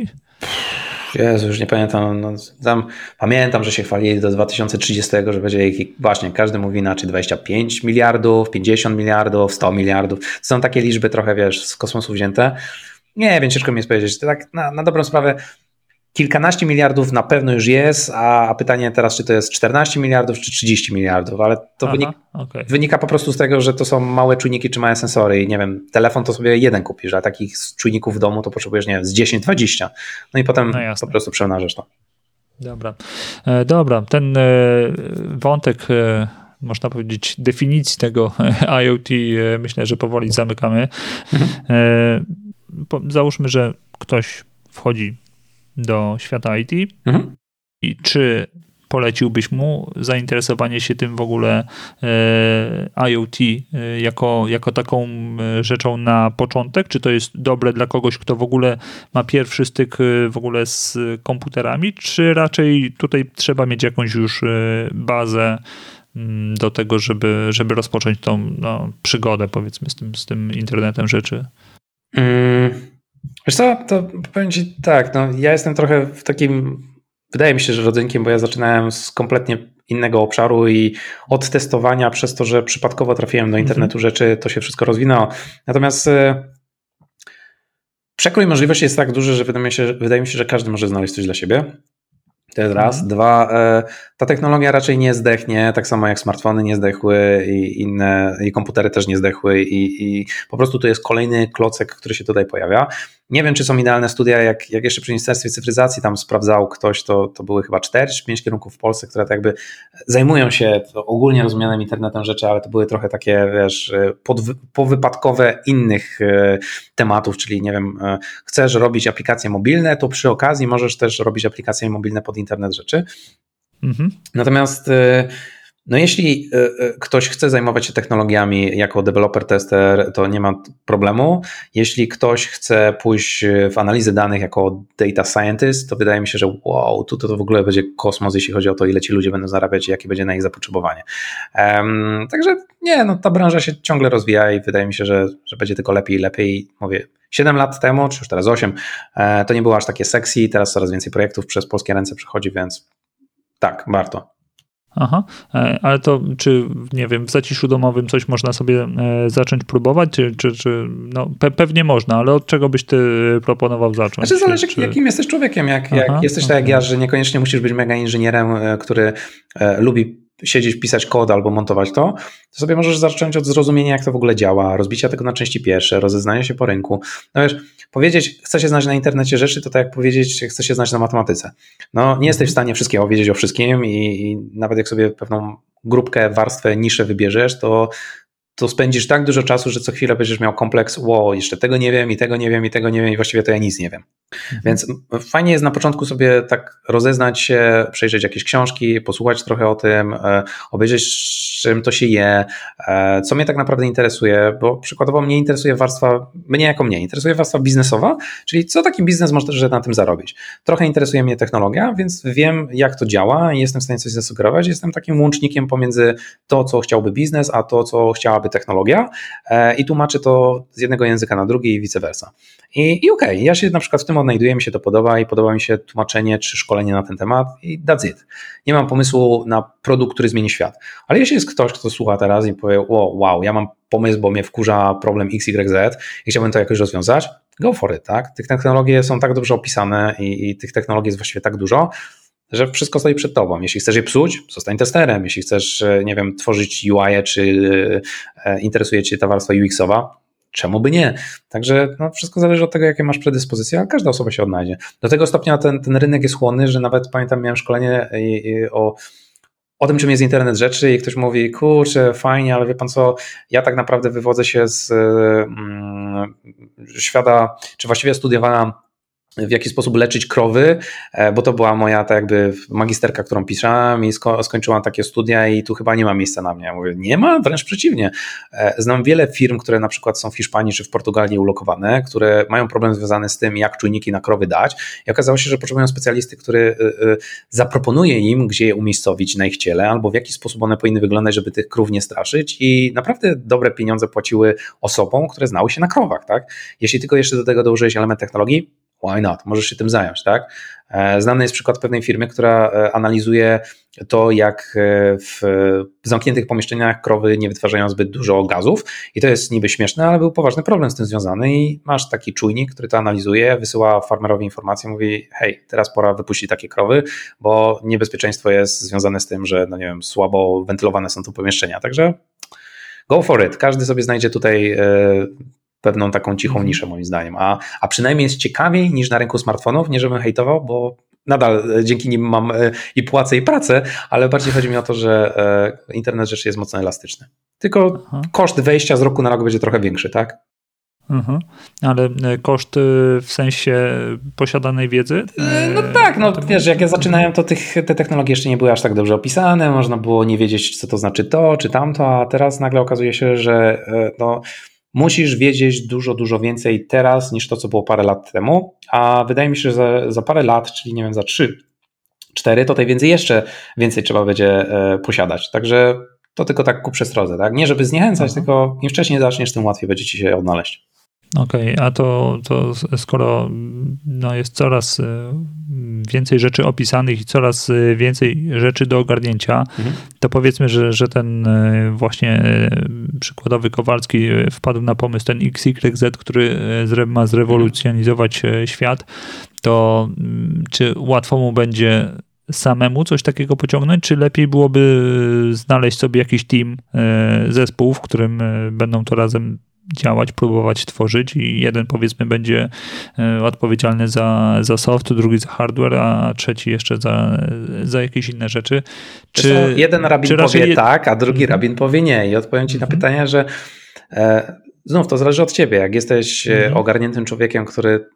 Jezu, już nie pamiętam. No, tam, pamiętam, że się chwalili do 2030, że będzie ich, właśnie każdy mówi inaczej, 25 miliardów, 50 miliardów, 100 miliardów. To są takie liczby trochę, wiesz, z kosmosu wzięte. Nie wiem, ciężko mi jest powiedzieć. To tak na, na dobrą sprawę kilkanaście miliardów na pewno już jest, a pytanie teraz, czy to jest 14 miliardów, czy 30 miliardów, ale to Aha, wynika, okay. wynika po prostu z tego, że to są małe czujniki, czy małe sensory i nie wiem, telefon to sobie jeden kupisz, a takich czujników w domu to potrzebujesz, nie wiem, z 10-20. No i potem no po prostu przełnażesz to. Dobra, e, dobra, ten e, wątek e, można powiedzieć, definicji tego IoT, myślę, że powoli zamykamy. Mhm. Załóżmy, że ktoś wchodzi do świata IT mhm. i czy poleciłbyś mu zainteresowanie się tym w ogóle e, IoT e, jako, jako taką e, rzeczą na początek? Czy to jest dobre dla kogoś, kto w ogóle ma pierwszy styk w ogóle z komputerami, czy raczej tutaj trzeba mieć jakąś już bazę mm, do tego, żeby, żeby rozpocząć tą no, przygodę, powiedzmy, z tym, z tym internetem rzeczy? Mm. Wiesz co, to powiem Ci tak, no ja jestem trochę w takim, wydaje mi się, że rodzynkiem, bo ja zaczynałem z kompletnie innego obszaru i od testowania przez to, że przypadkowo trafiłem do internetu mhm. rzeczy, to się wszystko rozwinęło. Natomiast e, przekrój możliwości jest tak duży, że wydaje mi się, wydaje mi się, że każdy może znaleźć coś dla siebie. To jest raz. Mhm. Dwa, e, ta technologia raczej nie zdechnie, tak samo jak smartfony nie zdechły i inne, i komputery też nie zdechły i, i po prostu to jest kolejny klocek, który się tutaj pojawia. Nie wiem, czy są idealne studia, jak, jak jeszcze przy Ministerstwie Cyfryzacji tam sprawdzał ktoś, to, to były chyba 4 czy 5 kierunków w Polsce, które tak jakby zajmują się ogólnie rozumianym internetem rzeczy, ale to były trochę takie, wiesz, pod, powypadkowe innych e, tematów, czyli nie wiem, e, chcesz robić aplikacje mobilne, to przy okazji możesz też robić aplikacje mobilne pod internet rzeczy. Mhm. Natomiast e, no jeśli e, e, ktoś chce zajmować się technologiami jako developer tester, to nie ma problemu. Jeśli ktoś chce pójść w analizę danych jako data scientist, to wydaje mi się, że wow, tu to w ogóle będzie kosmos, jeśli chodzi o to, ile ci ludzie będą zarabiać i jakie będzie na ich zapotrzebowanie. Um, także nie, no ta branża się ciągle rozwija i wydaje mi się, że, że będzie tylko lepiej i lepiej. Mówię, 7 lat temu, czy już teraz 8, e, to nie było aż takie sexy, teraz coraz więcej projektów przez polskie ręce przychodzi, więc tak, warto. Aha, e, ale to czy, nie wiem, w zaciszu domowym coś można sobie e, zacząć próbować, czy, czy, czy no, pe pewnie można, ale od czego byś ty proponował zacząć? Znaczy zależy czy... jakim jesteś człowiekiem, jak, Aha, jak jesteś okay. tak jak ja, że niekoniecznie musisz być mega inżynierem, e, który lubi siedzieć, pisać kod albo montować to, to sobie możesz zacząć od zrozumienia, jak to w ogóle działa, rozbicia tego na części pierwsze, rozeznania się po rynku. No wiesz, powiedzieć, chcę się znać na internecie rzeczy, to tak jak powiedzieć, chcę się znać na matematyce. No, nie jesteś w stanie wszystkiego wiedzieć o wszystkim i, i nawet jak sobie pewną grupkę, warstwę, niszę wybierzesz, to to spędzisz tak dużo czasu, że co chwilę będziesz miał kompleks, wow, jeszcze tego nie wiem, i tego nie wiem, i tego nie wiem, i właściwie to ja nic nie wiem. Mhm. Więc fajnie jest na początku sobie tak rozeznać się, przejrzeć jakieś książki, posłuchać trochę o tym, e, obejrzeć czym to się je, e, co mnie tak naprawdę interesuje, bo przykładowo mnie interesuje warstwa, mnie jako mnie, interesuje warstwa biznesowa, czyli co taki biznes może na tym zarobić. Trochę interesuje mnie technologia, więc wiem jak to działa i jestem w stanie coś zasugerować. Jestem takim łącznikiem pomiędzy to, co chciałby biznes, a to, co chciałaby technologia e, i tłumaczę to z jednego języka na drugi i vice versa. I, i okej, okay, ja się na przykład w tym odnajduję, mi się to podoba i podoba mi się tłumaczenie czy szkolenie na ten temat i that's it. Nie mam pomysłu na produkt, który zmieni świat. Ale jeśli jest ktoś, kto słucha teraz i powie, o, wow, ja mam pomysł, bo mnie wkurza problem XYZ i chciałbym to jakoś rozwiązać, go for it, tak? Tych technologie są tak dobrze opisane i, i tych technologii jest właściwie tak dużo, że wszystko stoi przed tobą. Jeśli chcesz je psuć, zostań testerem. Jeśli chcesz, e, nie wiem, tworzyć UI czy e, interesuje cię ta warstwa UX-owa, czemu by nie? Także no, wszystko zależy od tego, jakie masz predyspozycje, a każda osoba się odnajdzie. Do tego stopnia ten, ten rynek jest chłonny, że nawet pamiętam, miałem szkolenie o o tym, czym jest internet rzeczy i ktoś mówi, kurczę, fajnie, ale wie pan co, ja tak naprawdę wywodzę się z mm, świata, czy właściwie studiowałam w jaki sposób leczyć krowy, e, bo to była moja tak jakby magisterka, którą pisałam i sko skończyłam takie studia i tu chyba nie ma miejsca na mnie. Ja mówię, nie ma, wręcz przeciwnie. E, znam wiele firm, które na przykład są w Hiszpanii czy w Portugalii ulokowane, które mają problem związany z tym, jak czujniki na krowy dać i okazało się, że potrzebują specjalisty, który y, zaproponuje im, gdzie je umiejscowić na ich ciele albo w jaki sposób one powinny wyglądać, żeby tych krów nie straszyć i naprawdę dobre pieniądze płaciły osobom, które znały się na krowach, tak? Jeśli tylko jeszcze do tego dołożyłeś element technologii, why not? Możesz się tym zająć, tak? E, znany jest przykład pewnej firmy, która e, analizuje to, jak e, w zamkniętych pomieszczeniach krowy nie wytwarzają zbyt dużo gazów i to jest niby śmieszne, ale był poważny problem z tym związany i masz taki czujnik, który to analizuje, wysyła farmerowi informację, mówi hej, teraz pora wypuścić takie krowy, bo niebezpieczeństwo jest związane z tym, że no nie wiem, słabo wentylowane są tu pomieszczenia, także go for it. Każdy sobie znajdzie tutaj pewną taką cichą mhm. niszę moim zdaniem, a, a przynajmniej jest ciekawiej niż na rynku smartfonów, nie żebym hejtował, bo nadal e, dzięki nim mam e, i płacę i pracę, ale bardziej chodzi mi o to, że e, internet rzeczy jest mocno elastyczny. Tylko Aha. koszt wejścia z roku na rok będzie trochę większy, tak? Mhm. Ale koszt w sensie posiadanej wiedzy? No tak, no wiesz, jak ja zaczynałem, to tych, te technologie jeszcze nie były aż tak dobrze opisane, można było nie wiedzieć, co to znaczy to, czy tamto, a teraz nagle okazuje się, że no, musisz wiedzieć dużo, dużo więcej teraz niż to, co było parę lat temu, a wydaje mi się, że za, za parę lat, czyli nie wiem, za trzy, cztery, to tej więcej jeszcze więcej trzeba będzie e, posiadać. Także to tylko tak ku przestrodze, tak? Nie żeby zniechęcać, mhm. tylko im wcześniej zaczniesz, tym łatwiej będzie ci się odnaleźć. Okej, okay, a to, to skoro no, jest coraz y, więcej rzeczy opisanych i coraz y, więcej rzeczy do ogarnięcia, mhm. to powiedzmy, że, że ten y, właśnie przykładowy Kowalski wpadł na pomysł, ten XYZ, który ma zrewolucjonizować świat, to mm, czy łatwo mu będzie samemu coś takiego pociągnąć, czy lepiej byłoby znaleźć sobie jakiś team, zespół, w którym będą to razem działać, próbować tworzyć i jeden powiedzmy będzie e, odpowiedzialny za, za soft, drugi za hardware, a trzeci jeszcze za, za jakieś inne rzeczy. Czy, jeden rabin czy powie je... tak, a drugi mhm. rabin powie nie i odpowiem ci na mhm. pytanie, że e, znów to zależy od ciebie. Jak jesteś e, mhm. ogarniętym człowiekiem, który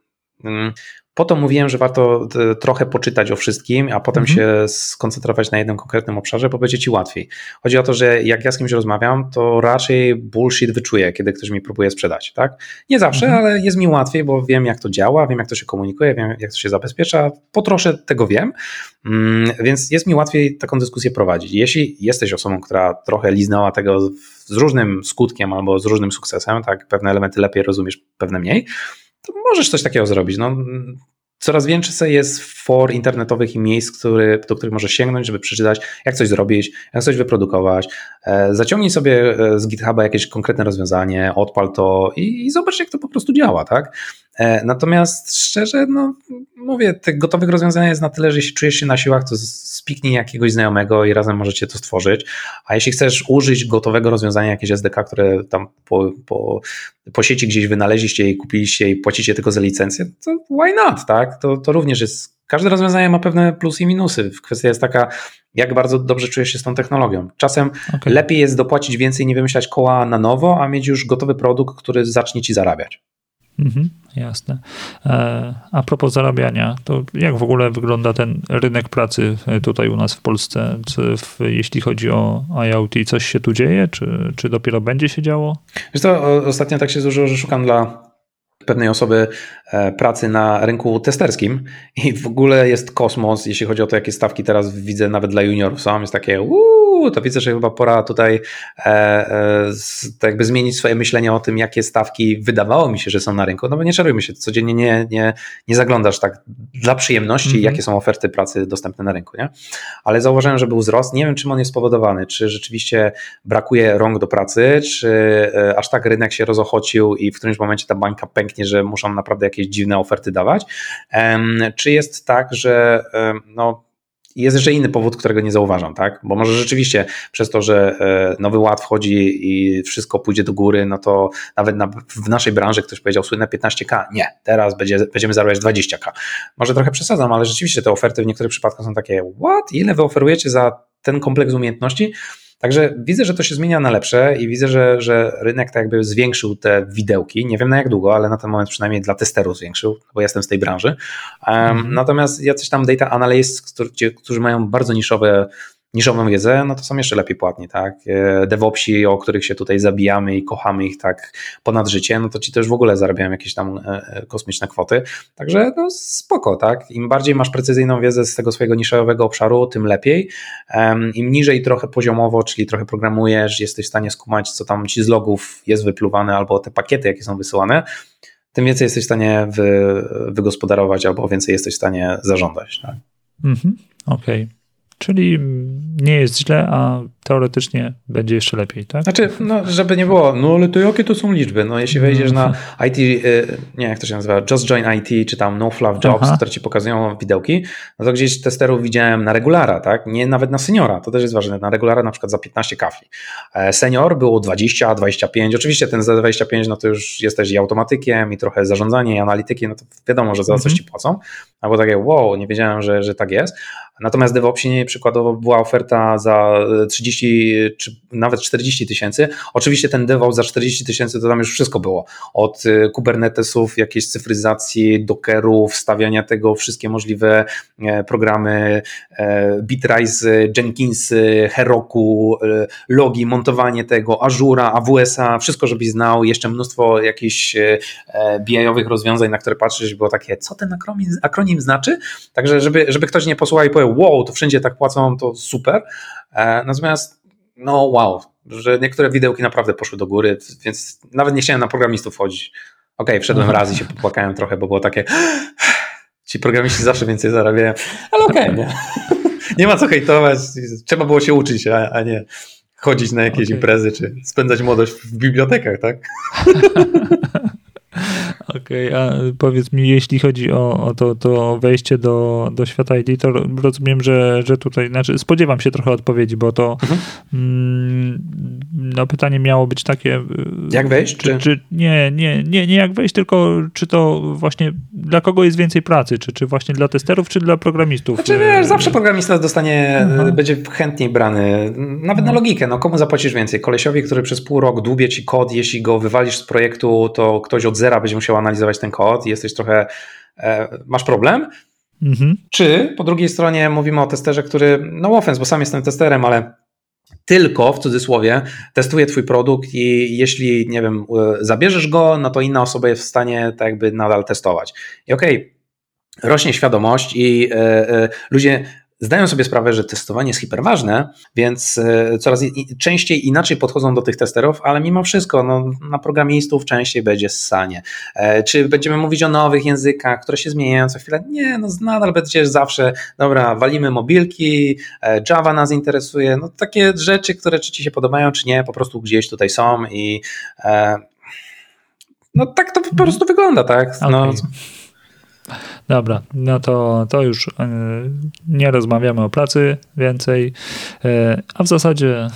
mm, po to mówiłem, że warto e, trochę poczytać o wszystkim, a potem mhm. się skoncentrować na jednym konkretnym obszarze, bo będzie ci łatwiej. Chodzi o to, że jak ja z kimś rozmawiam, to raczej bullshit wyczuję, kiedy ktoś mi próbuje sprzedać, tak? Nie zawsze, mhm. ale jest mi łatwiej, bo wiem jak to działa, wiem jak to się komunikuje, wiem jak to się zabezpiecza, po trosze tego wiem, mm, więc jest mi łatwiej taką dyskusję prowadzić. Jeśli jesteś osobą, która trochę liznęła tego z różnym skutkiem albo z różnym sukcesem, tak? Pewne elementy lepiej rozumiesz, pewne mniej, to możesz coś takiego zrobić. No, coraz więcej jest for internetowych i miejsc, który, do których możesz sięgnąć, żeby przeczytać, jak coś zrobić, jak coś wyprodukować. E, zaciągnij sobie e, z GitHuba jakieś konkretne rozwiązanie, odpal to i, i zobacz, jak to po prostu działa, tak? E, natomiast szczerze, no mówię, tych gotowych rozwiązań jest na tyle, że jeśli czujesz się na siłach, to spiknij jakiegoś znajomego i razem możecie to stworzyć. A jeśli chcesz użyć gotowego rozwiązania, jakieś SDK, które tam po, po, po sieci gdzieś wynaleźliście i kupiliście i płacicie tylko za licencję, to why not, tak? To, to również jest Każde rozwiązanie ma pewne plusy i minusy. Kwestia jest taka, jak bardzo dobrze czujesz się z tą technologią. Czasem okay. lepiej jest dopłacić więcej, nie wymyślać koła na nowo, a mieć już gotowy produkt, który zacznie ci zarabiać. Mhm, jasne. E, a propos zarabiania, to jak w ogóle wygląda ten rynek pracy e, tutaj u nas w Polsce, w, jeśli chodzi o IoT? Coś się tu dzieje, czy, czy dopiero będzie się działo? Wiesz to ostatnio tak się złożyło, że szukam dla pewnej osoby e, pracy na rynku testerskim i w ogóle jest kosmos, jeśli chodzi o to, jakie stawki teraz widzę nawet dla juniorów są, jest takie uuu, uuu, to widzę, że chyba pora tutaj e, e, z, jakby zmienić swoje myślenie o tym, jakie stawki wydawało mi się, że są na rynku. No bo nie czarujmy się, codziennie nie, nie, nie zaglądasz tak dla przyjemności, mm -hmm. jakie są oferty pracy dostępne na rynku, nie? Ale zauważyłem, że był wzrost. Nie wiem, czym on jest spowodowany. Czy rzeczywiście brakuje rąk do pracy, czy e, aż tak rynek się rozochocił i w którymś momencie ta bańka pęknie, że muszą naprawdę jakieś dziwne oferty dawać. Czy jest tak, że no, jest jeszcze inny powód, którego nie zauważam, tak? Bo może rzeczywiście przez to, że e, nowy ład wchodzi i wszystko pójdzie do góry, no to nawet na, w naszej branży ktoś powiedział słynne 15K. Nie, teraz będzie, będziemy zarabiać 20K. Może trochę przesadzam, ale rzeczywiście te oferty w niektórych przypadkach są takie, what? Ile wy oferujecie za ten kompleks umiejętności? Także widzę, że to się zmienia na lepsze i widzę, że, że rynek tak jakby zwiększył te widełki. Nie wiem na jak długo, ale na ten moment przynajmniej dla testerów zwiększył, bo jestem z tej branży. Um, Natomiast jacyś tam data analysts, którzy, którzy mają bardzo niszowe niszową wiedzę, no to są jeszcze lepiej płatni, tak? E, DevOpsi, o których się tutaj zabijamy i kochamy ich tak ponad życie, no to ci też w ogóle zarabiają jakieś tam e, e, kosmiczne kwoty. Także no spoko, tak? Im bardziej masz precyzyjną wiedzę z tego swojego niszowego obszaru, tym lepiej. Im niżej trochę poziomowo, czyli trochę programujesz, jesteś w stanie skumać, co tam ci z logów jest wypluwane, albo te pakiety, jakie są wysyłane, tym więcej jesteś w stanie wy, wygospodarować, albo więcej jesteś w stanie zażądać. Tak? Mhm, okej. Okay. Czyli nie jest źle, a teoretycznie będzie jeszcze lepiej, tak? Znaczy, no, żeby nie było, no ale to jakie to są liczby? No jeśli wejdziesz na IT, y, nie jak to się nazywa, Just Join IT, czy tam No Fluff Jobs, Aha. które ci pokazują widełki, no to gdzieś testerów widziałem na regulara, tak? Nie nawet na seniora, to też jest ważne, na regulara na przykład za 15 kafli. E, senior było 20, 25, oczywiście ten za 25, no to już jesteś i automatykiem, i trochę zarządzanie, i analityki, no to wiadomo, że za coś mhm. ci płacą, albo takie, wow, nie wiedziałem, że, że tak jest. Natomiast DevOpsie przykładowo była oferta za 30 czy nawet 40 tysięcy. Oczywiście ten DevOps za 40 tysięcy to tam już wszystko było. Od y, Kubernetesów, jakiejś cyfryzacji, Dockerów, wstawiania tego, wszystkie możliwe e, programy, e, Bitrise, Jenkins, Heroku, e, logi, montowanie tego, Azura, AWS-a, wszystko żebyś znał, jeszcze mnóstwo jakichś BI-owych rozwiązań, na które patrzysz, było takie, co ten akronim, akronim znaczy? Także żeby, żeby ktoś nie posłuchał i wow, to wszędzie tak płacą, to super. E, natomiast, no wow, że niektóre widełki naprawdę poszły do góry, więc nawet nie chciałem na programistów chodzić. Okej, okay, wszedłem raz i się popłakałem trochę, bo było takie ci programiści zawsze więcej zarabiają, ale okej, okay, nie? nie ma co hejtować, trzeba było się uczyć, a, a nie chodzić na jakieś okay. imprezy, czy spędzać młodość w bibliotekach, tak? Okej, okay, a powiedz mi, jeśli chodzi o, o to, to wejście do, do świata IT, to rozumiem, że, że tutaj, znaczy spodziewam się trochę odpowiedzi, bo to mhm. mm, no pytanie miało być takie... Jak wejść? Czy, czy? czy, nie, nie, nie, nie jak wejść, tylko czy to właśnie dla kogo jest więcej pracy, czy, czy właśnie dla testerów, czy dla programistów? Znaczy wiesz, zawsze programista dostanie, mhm. będzie chętniej brany, nawet na logikę, no komu zapłacisz więcej? Kolesiowi, który przez pół rok dłubie ci kod, jeśli go wywalisz z projektu, to ktoś od zera będzie musiał analizować ten kod i jesteś trochę, e, masz problem. Mhm. Czy po drugiej stronie mówimy o testerze, który, no offense, bo sam jestem testerem, ale tylko w cudzysłowie testuje twój produkt i jeśli, nie wiem, e, zabierzesz go, no to inna osoba jest w stanie tak jakby nadal testować. I okej, okay, rośnie świadomość i y, y, ludzie zdają sobie sprawę, że testowanie jest hiperważne, więc e, coraz częściej inaczej podchodzą do tych testerów, ale mimo wszystko no, na programistów częściej będzie ssanie. E, czy będziemy mówić o nowych językach, które się zmieniają co chwilę? Nie, no nadal będzie zawsze, dobra, walimy mobilki, e, Java nas interesuje, no takie rzeczy, które czy ci się podobają, czy nie, po prostu gdzieś tutaj są i no tak to po prostu wygląda, tak? No, okay. Dobra, no to, to już e, nie rozmawiamy o pracy więcej, e, a w zasadzie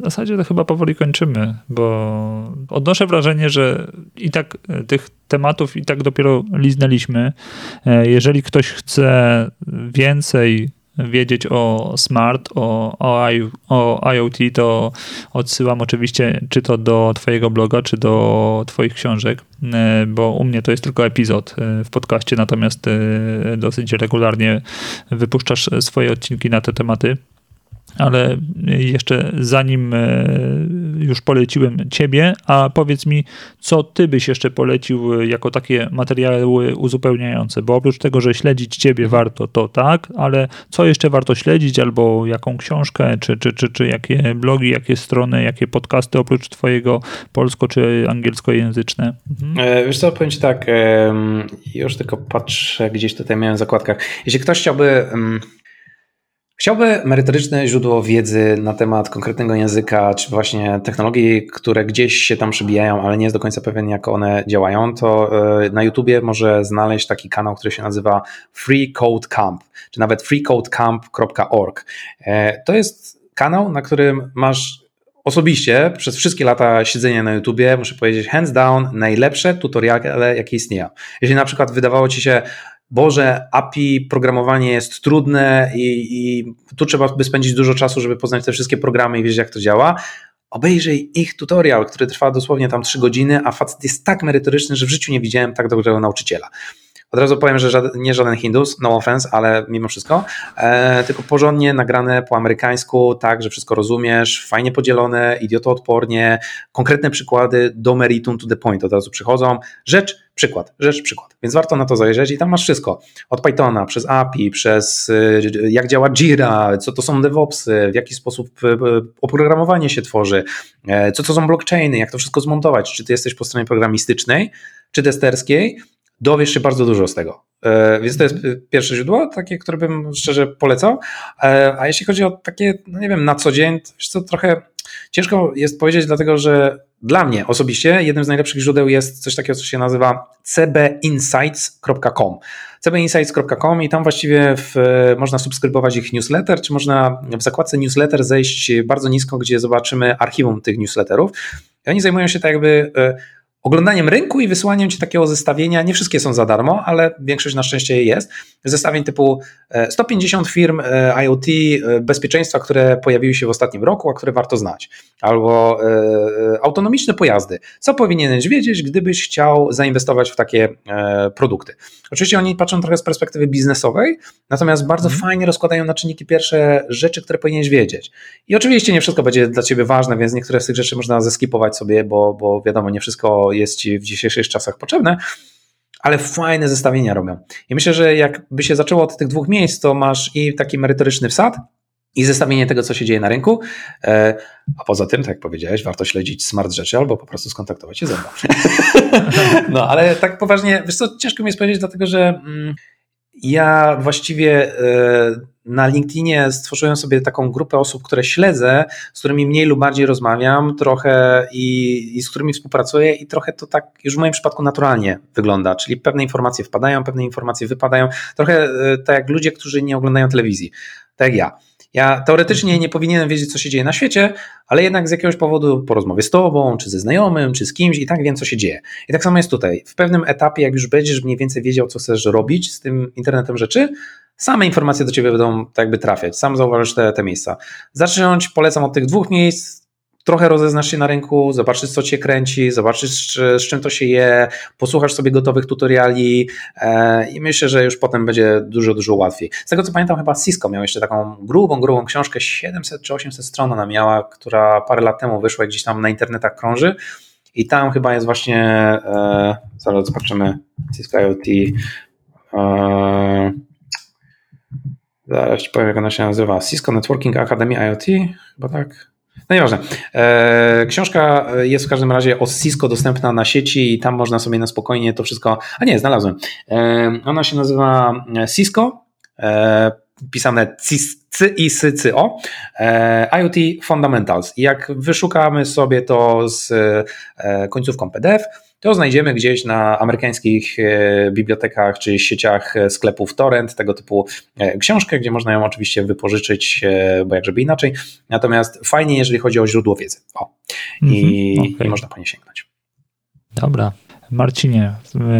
w zasadzie to chyba powoli kończymy, bo odnoszę wrażenie, że i tak e, tych tematów i tak dopiero liznęliśmy. Jeżeli ktoś chce więcej wiedzieć o smart, o, o, I, o IoT, to odsyłam oczywiście czy to do Twojego bloga, czy do Twoich książek, e, bo u mnie to jest tylko epizod e, w podcaście, natomiast e, dosyć regularnie wypuszczasz swoje odcinki na te tematy. Ale jeszcze zanim e, już poleciłem ciebie, a powiedz mi, co ty byś jeszcze polecił jako takie materiały uzupełniające, bo oprócz tego, że śledzić ciebie warto, to tak, ale co jeszcze warto śledzić, albo jaką książkę, czy, czy, czy, czy jakie blogi, jakie strony, jakie podcasty oprócz twojego polsko- czy angielskojęzyczne? Mhm. E, wiesz co, powiem ci tak, już tylko patrzę, gdzieś tutaj miałem w zakładkach. Jeśli ktoś chciałby Chciałby merytoryczne źródło wiedzy na temat konkretnego języka, czy właśnie technologii, które gdzieś się tam przybijają, ale nie jest do końca pewien, jak one działają, to e, na YouTubie może znaleźć taki kanał, który się nazywa Free Code Camp, czy nawet freecodecamp.org. E, to jest kanał, na którym masz osobiście przez wszystkie lata siedzenia na YouTubie, muszę powiedzieć, hands down, najlepsze tutoriale, jakie istnieją. Jeśli na przykład wydawało ci się, Boże, API, programowanie jest trudne i, i tu trzeba by spędzić dużo czasu, żeby poznać te wszystkie programy i wiedzieć, jak to działa. Obejrzyj ich tutorial, który trwa dosłownie tam 3 godziny, a facet jest tak merytoryczny, że w życiu nie widziałem tak dobrego nauczyciela. Od razu powiem, że żaden, nie żaden Hindus, no offense, ale mimo wszystko, e, tylko porządnie nagrane po amerykańsku, tak, że wszystko rozumiesz, fajnie podzielone, idiotoodpornie, konkretne przykłady do meritum, to the point od razu przychodzą. Rzecz, przykład, rzecz, przykład. Więc warto na to zajrzeć i tam masz wszystko. Od Pythona, przez API, przez e, jak działa Jira, co to są DevOpsy, w jaki sposób e, oprogramowanie się tworzy, e, co to są blockchainy, jak to wszystko zmontować, czy ty jesteś po stronie programistycznej, czy testerskiej, dowiesz się bardzo dużo z tego. E, więc to jest pierwsze źródło, takie, które bym szczerze polecał. E, a jeśli chodzi o takie, no nie wiem, na co dzień, to co, trochę ciężko jest powiedzieć, dlatego że dla mnie osobiście jednym z najlepszych źródeł jest coś takiego, co się nazywa cbinsights.com. cbinsights.com i tam właściwie w, można subskrybować ich newsletter, czy można w zakładce newsletter zejść bardzo nisko, gdzie zobaczymy archiwum tych newsletterów. I oni zajmują się tak jakby e, oglądaniem rynku i wysyłaniem ci takiego zestawienia. Nie wszystkie są za darmo, ale większość na szczęście jest. Zestawień typu 150 e, firm e, IoT e, bezpieczeństwa, które pojawiły się w ostatnim roku, a które warto znać. Albo autonomiczne pojazdy. Co powinieneś wiedzieć, gdybyś chciał zainwestować w takie produkty? Oczywiście oni patrzą trochę z perspektywy biznesowej, natomiast bardzo mm. fajnie rozkładają na czynniki pierwsze rzeczy, które powinieneś wiedzieć. I oczywiście nie wszystko będzie dla ciebie ważne, więc niektóre z tych rzeczy można zeskipować sobie, bo, bo wiadomo, nie wszystko jest ci w dzisiejszych czasach potrzebne, ale fajne zestawienia robią. I myślę, że jakby się zaczęło od tych dwóch miejsc, to masz i taki merytoryczny wsad, i zestawienie tego, co się dzieje na rynku. E, a poza tym, tak jak powiedziałeś, warto śledzić smart rzeczy albo po prostu skontaktować się ze mną. No, ale tak poważnie, wiesz co, ciężko mi jest powiedzieć, dlatego że mm, ja właściwie e, na LinkedInie stworzyłem sobie taką grupę osób, które śledzę, z którymi mniej lub bardziej rozmawiam, trochę i, i, z którymi współpracuję, i trochę to tak już w moim przypadku naturalnie wygląda. Czyli pewne informacje wpadają, pewne informacje wypadają. Trochę e, tak jak ludzie, którzy nie oglądają telewizji. Tak jak ja. Ja teoretycznie nie powinienem wiedzieć, co się dzieje na świecie, ale jednak z jakiegoś powodu po rozmowie z tobą, czy ze znajomym, czy z kimś i tak wiem, co się dzieje. I tak samo jest tutaj. W pewnym etapie, jak już będziesz mniej więcej wiedział, co chcesz robić z tym internetem rzeczy, same informacje do ciebie będą tak jakby trafiać. Sam zauważysz te, te miejsca. Zacząć polecam od tych dwóch miejsc, trochę rozeznasz się na rynku, zobaczysz co cię kręci, zobaczysz z czym to się je, posłuchasz sobie gotowych tutoriali e, i myślę, że już potem będzie dużo, dużo łatwiej. Z tego co pamiętam chyba Cisco miał jeszcze taką grubą, grubą książkę, 700 czy 800 stron ona miała, która parę lat temu wyszła gdzieś tam na internetach krąży. I tam chyba jest właśnie, e, zaraz zobaczymy, Cisco IoT, e, zaraz ci powiem jak ona się nazywa, Cisco Networking Academy IoT, chyba tak, no nieważne. E, książka jest w każdym razie o Cisco dostępna na sieci i tam można sobie na spokojnie to wszystko. A nie, znalazłem. E, ona się nazywa Cisco. E, pisane CISCO, IoT Fundamentals. Jak wyszukamy sobie to z końcówką PDF, to znajdziemy gdzieś na amerykańskich e, bibliotekach czy sieciach e, sklepów torrent tego typu e, książkę, gdzie można ją oczywiście wypożyczyć, bo jak żeby inaczej. Natomiast fajnie, jeżeli chodzi o źródło wiedzy. O. I, okay. i można po nie sięgnąć. Dobra. Marcinie,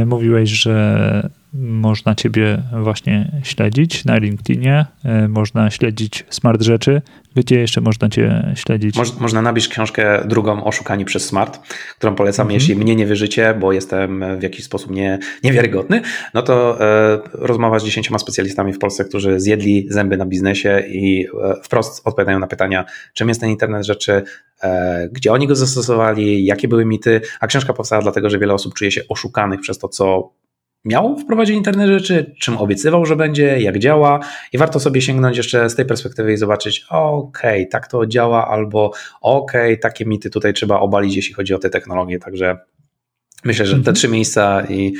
mówiłeś, że można Ciebie właśnie śledzić na LinkedInie, e, można śledzić Smart Rzeczy. Gdzie jeszcze można Cię śledzić? Moż, można nabić książkę drugą Oszukani przez Smart, którą polecam. Mhm. Jeśli mnie nie wierzycie, bo jestem w jakiś sposób nie, niewiarygodny, no to e, rozmowa z dziesięcioma specjalistami w Polsce, którzy zjedli zęby na biznesie i e, wprost odpowiadają na pytania, czym jest ten internet rzeczy, e, gdzie oni go zastosowali, jakie były mity. A książka powstała dlatego, że wiele osób czuje się oszukanych przez to, co miał wprowadzić internet rzeczy, czym obiecywał, że będzie, jak działa i warto sobie sięgnąć jeszcze z tej perspektywy i zobaczyć, okej, okay, tak to działa, albo okej, okay, takie mity tutaj trzeba obalić, jeśli chodzi o te technologie, także myślę, że te mhm. trzy miejsca i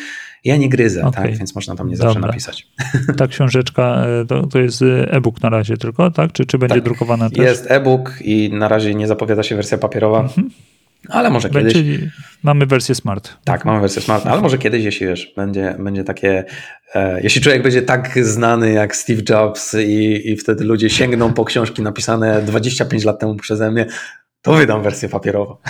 ja nie gryzę, okay. tak, więc można tam nie zawsze Dobra. napisać. Ta książeczka e, to, to jest e-book na razie tylko, tak? Czy, czy będzie tak. drukowana też? Jest e-book i na razie nie zapowiada się wersja papierowa. Mhm. Ale może kiedyś. Czyli mamy wersję smart. Tak, mamy wersję smart, ale może kiedyś, jeśli wiesz, będzie, będzie takie. E, jeśli człowiek będzie tak znany jak Steve Jobs i, i wtedy ludzie sięgną po książki napisane 25 lat temu przeze mnie, to wydam wersję papierową.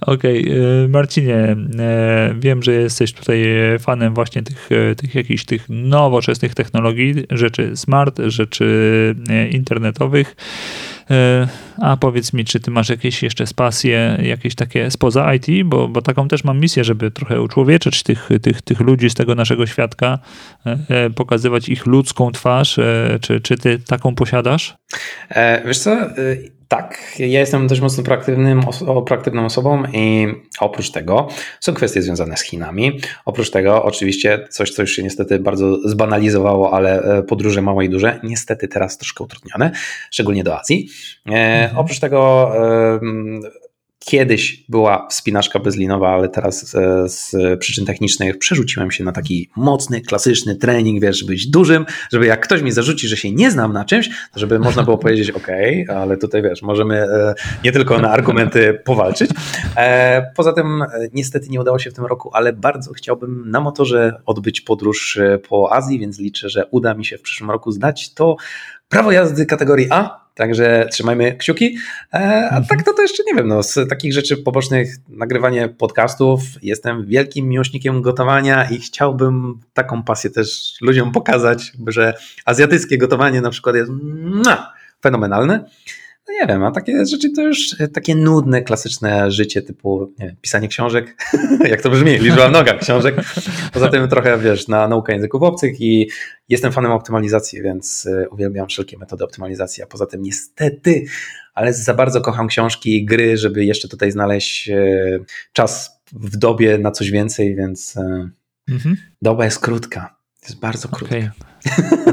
Okej, okay. Marcinie, e, wiem, że jesteś tutaj fanem właśnie tych, e, tych jakichś tych nowoczesnych technologii, rzeczy smart, rzeczy e, internetowych. E, a powiedz mi, czy ty masz jakieś jeszcze spasje, jakieś takie spoza IT, bo, bo taką też mam misję, żeby trochę uczłowieczyć tych, tych, tych ludzi z tego naszego świadka, e, e, pokazywać ich ludzką twarz. Czy, czy ty taką posiadasz? Wiesz co, tak, ja jestem dość mocno proaktywnym, proaktywną osobą i oprócz tego są kwestie związane z Chinami. Oprócz tego oczywiście coś, co już się niestety bardzo zbanalizowało, ale e, podróże małe i duże, niestety teraz troszkę utrudnione, szczególnie do Azji. E, mhm. Oprócz tego Kiedyś była wspinaczka bezlinowa, ale teraz e, z przyczyn technicznych przerzuciłem się na taki mocny, klasyczny trening, wiesz, żeby być dużym, żeby jak ktoś mi zarzuci, że się nie znam na czymś, to żeby można było powiedzieć, ok, ale tutaj wiesz, możemy e, nie tylko na argumenty powalczyć. E, poza tym niestety nie udało się w tym roku, ale bardzo chciałbym na motorze odbyć podróż po Azji, więc liczę, że uda mi się w przyszłym roku zdać to prawo jazdy kategorii A, Także trzymajmy kciuki. E, a mhm. tak to, to jeszcze nie wiem, no, z takich rzeczy pobocznych nagrywanie podcastów. Jestem wielkim miłośnikiem gotowania i chciałbym taką pasję też ludziom pokazać, że azjatyckie gotowanie na przykład jest fenomenalne. No nie wiem, a takie rzeczy to już takie nudne, klasyczne życie typu wiem, pisanie książek, jak to brzmi, liczba w nogach książek. Poza tym trochę, wiesz, na naukę języków obcych i jestem fanem optymalizacji, więc y, uwielbiam wszelkie metody optymalizacji, a poza tym niestety, ale za bardzo kocham książki i gry, żeby jeszcze tutaj znaleźć y, czas w dobie na coś więcej, więc mhm. doba jest krótka. Jest bardzo krótka. Okay.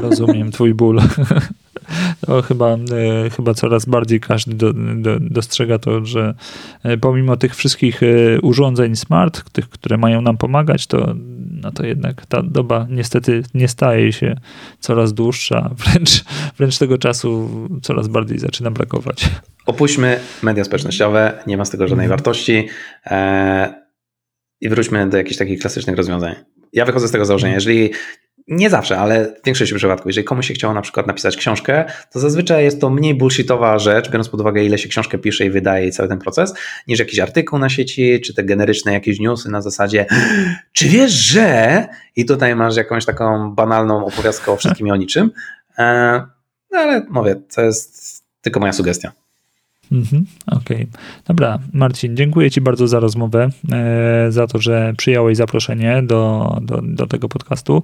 Rozumiem twój ból. to chyba, e, chyba coraz bardziej każdy do, do, dostrzega to, że e, pomimo tych wszystkich e, urządzeń smart, tych, które mają nam pomagać, to, no to jednak ta doba niestety nie staje się coraz dłuższa, wręcz, wręcz tego czasu coraz bardziej zaczyna brakować. Opuśćmy media społecznościowe, nie ma z tego żadnej mhm. wartości i wróćmy do jakichś takich klasycznych rozwiązań. Ja wychodzę z tego założenia, jeżeli nie zawsze, ale w większości przypadków, jeżeli komuś się chciało na przykład napisać książkę, to zazwyczaj jest to mniej bullshitowa rzecz, biorąc pod uwagę, ile się książkę pisze i wydaje i cały ten proces, niż jakiś artykuł na sieci, czy te generyczne jakieś newsy na zasadzie czy wiesz, że i tutaj masz jakąś taką banalną opowiastkę o wszystkim i o niczym, e, no ale mówię, to jest tylko moja sugestia. Mhm, Okej. Okay. Dobra, Marcin, dziękuję Ci bardzo za rozmowę, e, za to, że przyjąłeś zaproszenie do, do, do tego podcastu.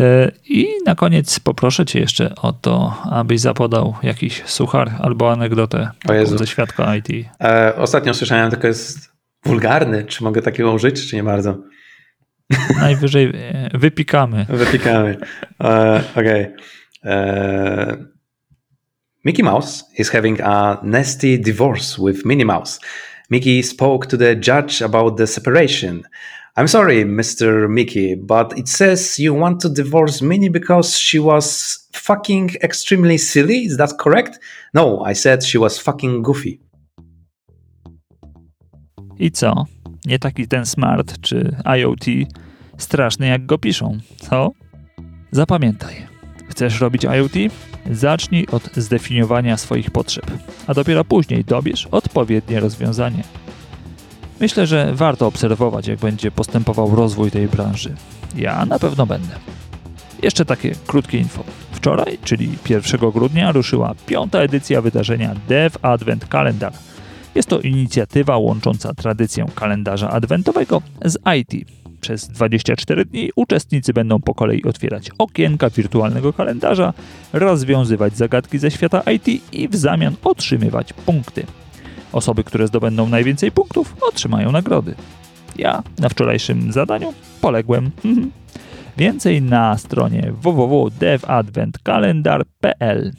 E, I na koniec poproszę Cię jeszcze o to, abyś zapodał jakiś suchar albo anegdotę ze świadka IT. E, ostatnio słyszałem, tylko jest wulgarny. Czy mogę takiego użyć, czy nie bardzo? Najwyżej e, wypikamy. Wypikamy. E, Okej. Okay. Mickey Mouse is having a nasty divorce with Minnie Mouse. Mickey spoke to the judge about the separation. I'm sorry, Mr. Mickey, but it says you want to divorce Minnie because she was fucking extremely silly. Is that correct? No, I said she was fucking goofy. I co? Nie taki ten smart czy IoT straszny jak go piszą, co? Zapamiętaj. Chcesz robić IoT? Zacznij od zdefiniowania swoich potrzeb, a dopiero później dobierz odpowiednie rozwiązanie. Myślę, że warto obserwować, jak będzie postępował rozwój tej branży. Ja na pewno będę. Jeszcze takie krótkie info. Wczoraj, czyli 1 grudnia, ruszyła piąta edycja wydarzenia Dev Advent Calendar. Jest to inicjatywa łącząca tradycję kalendarza adwentowego z IT. Przez 24 dni uczestnicy będą po kolei otwierać okienka wirtualnego kalendarza, rozwiązywać zagadki ze świata IT i w zamian otrzymywać punkty. Osoby, które zdobędą najwięcej punktów, otrzymają nagrody. Ja na wczorajszym zadaniu poległem. Więcej na stronie www.devadventkalendar.pl.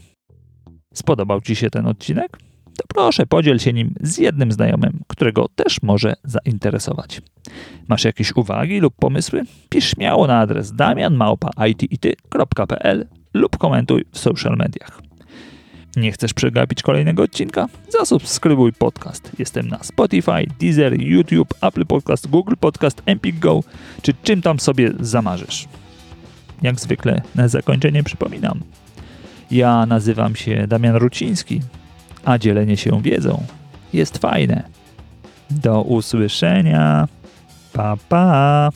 Spodobał Ci się ten odcinek? To proszę podziel się nim z jednym znajomym, którego też może zainteresować. Masz jakieś uwagi lub pomysły? Pisz śmiało na adres damianmałpa.itity.pl lub komentuj w social mediach. Nie chcesz przegapić kolejnego odcinka? Zasubskrybuj podcast. Jestem na Spotify, Deezer, YouTube, Apple Podcast, Google Podcast, Empik Go, czy czym tam sobie zamarzysz. Jak zwykle na zakończenie przypominam. Ja nazywam się Damian Ruciński, a dzielenie się wiedzą jest fajne. Do usłyszenia. Pa, pa.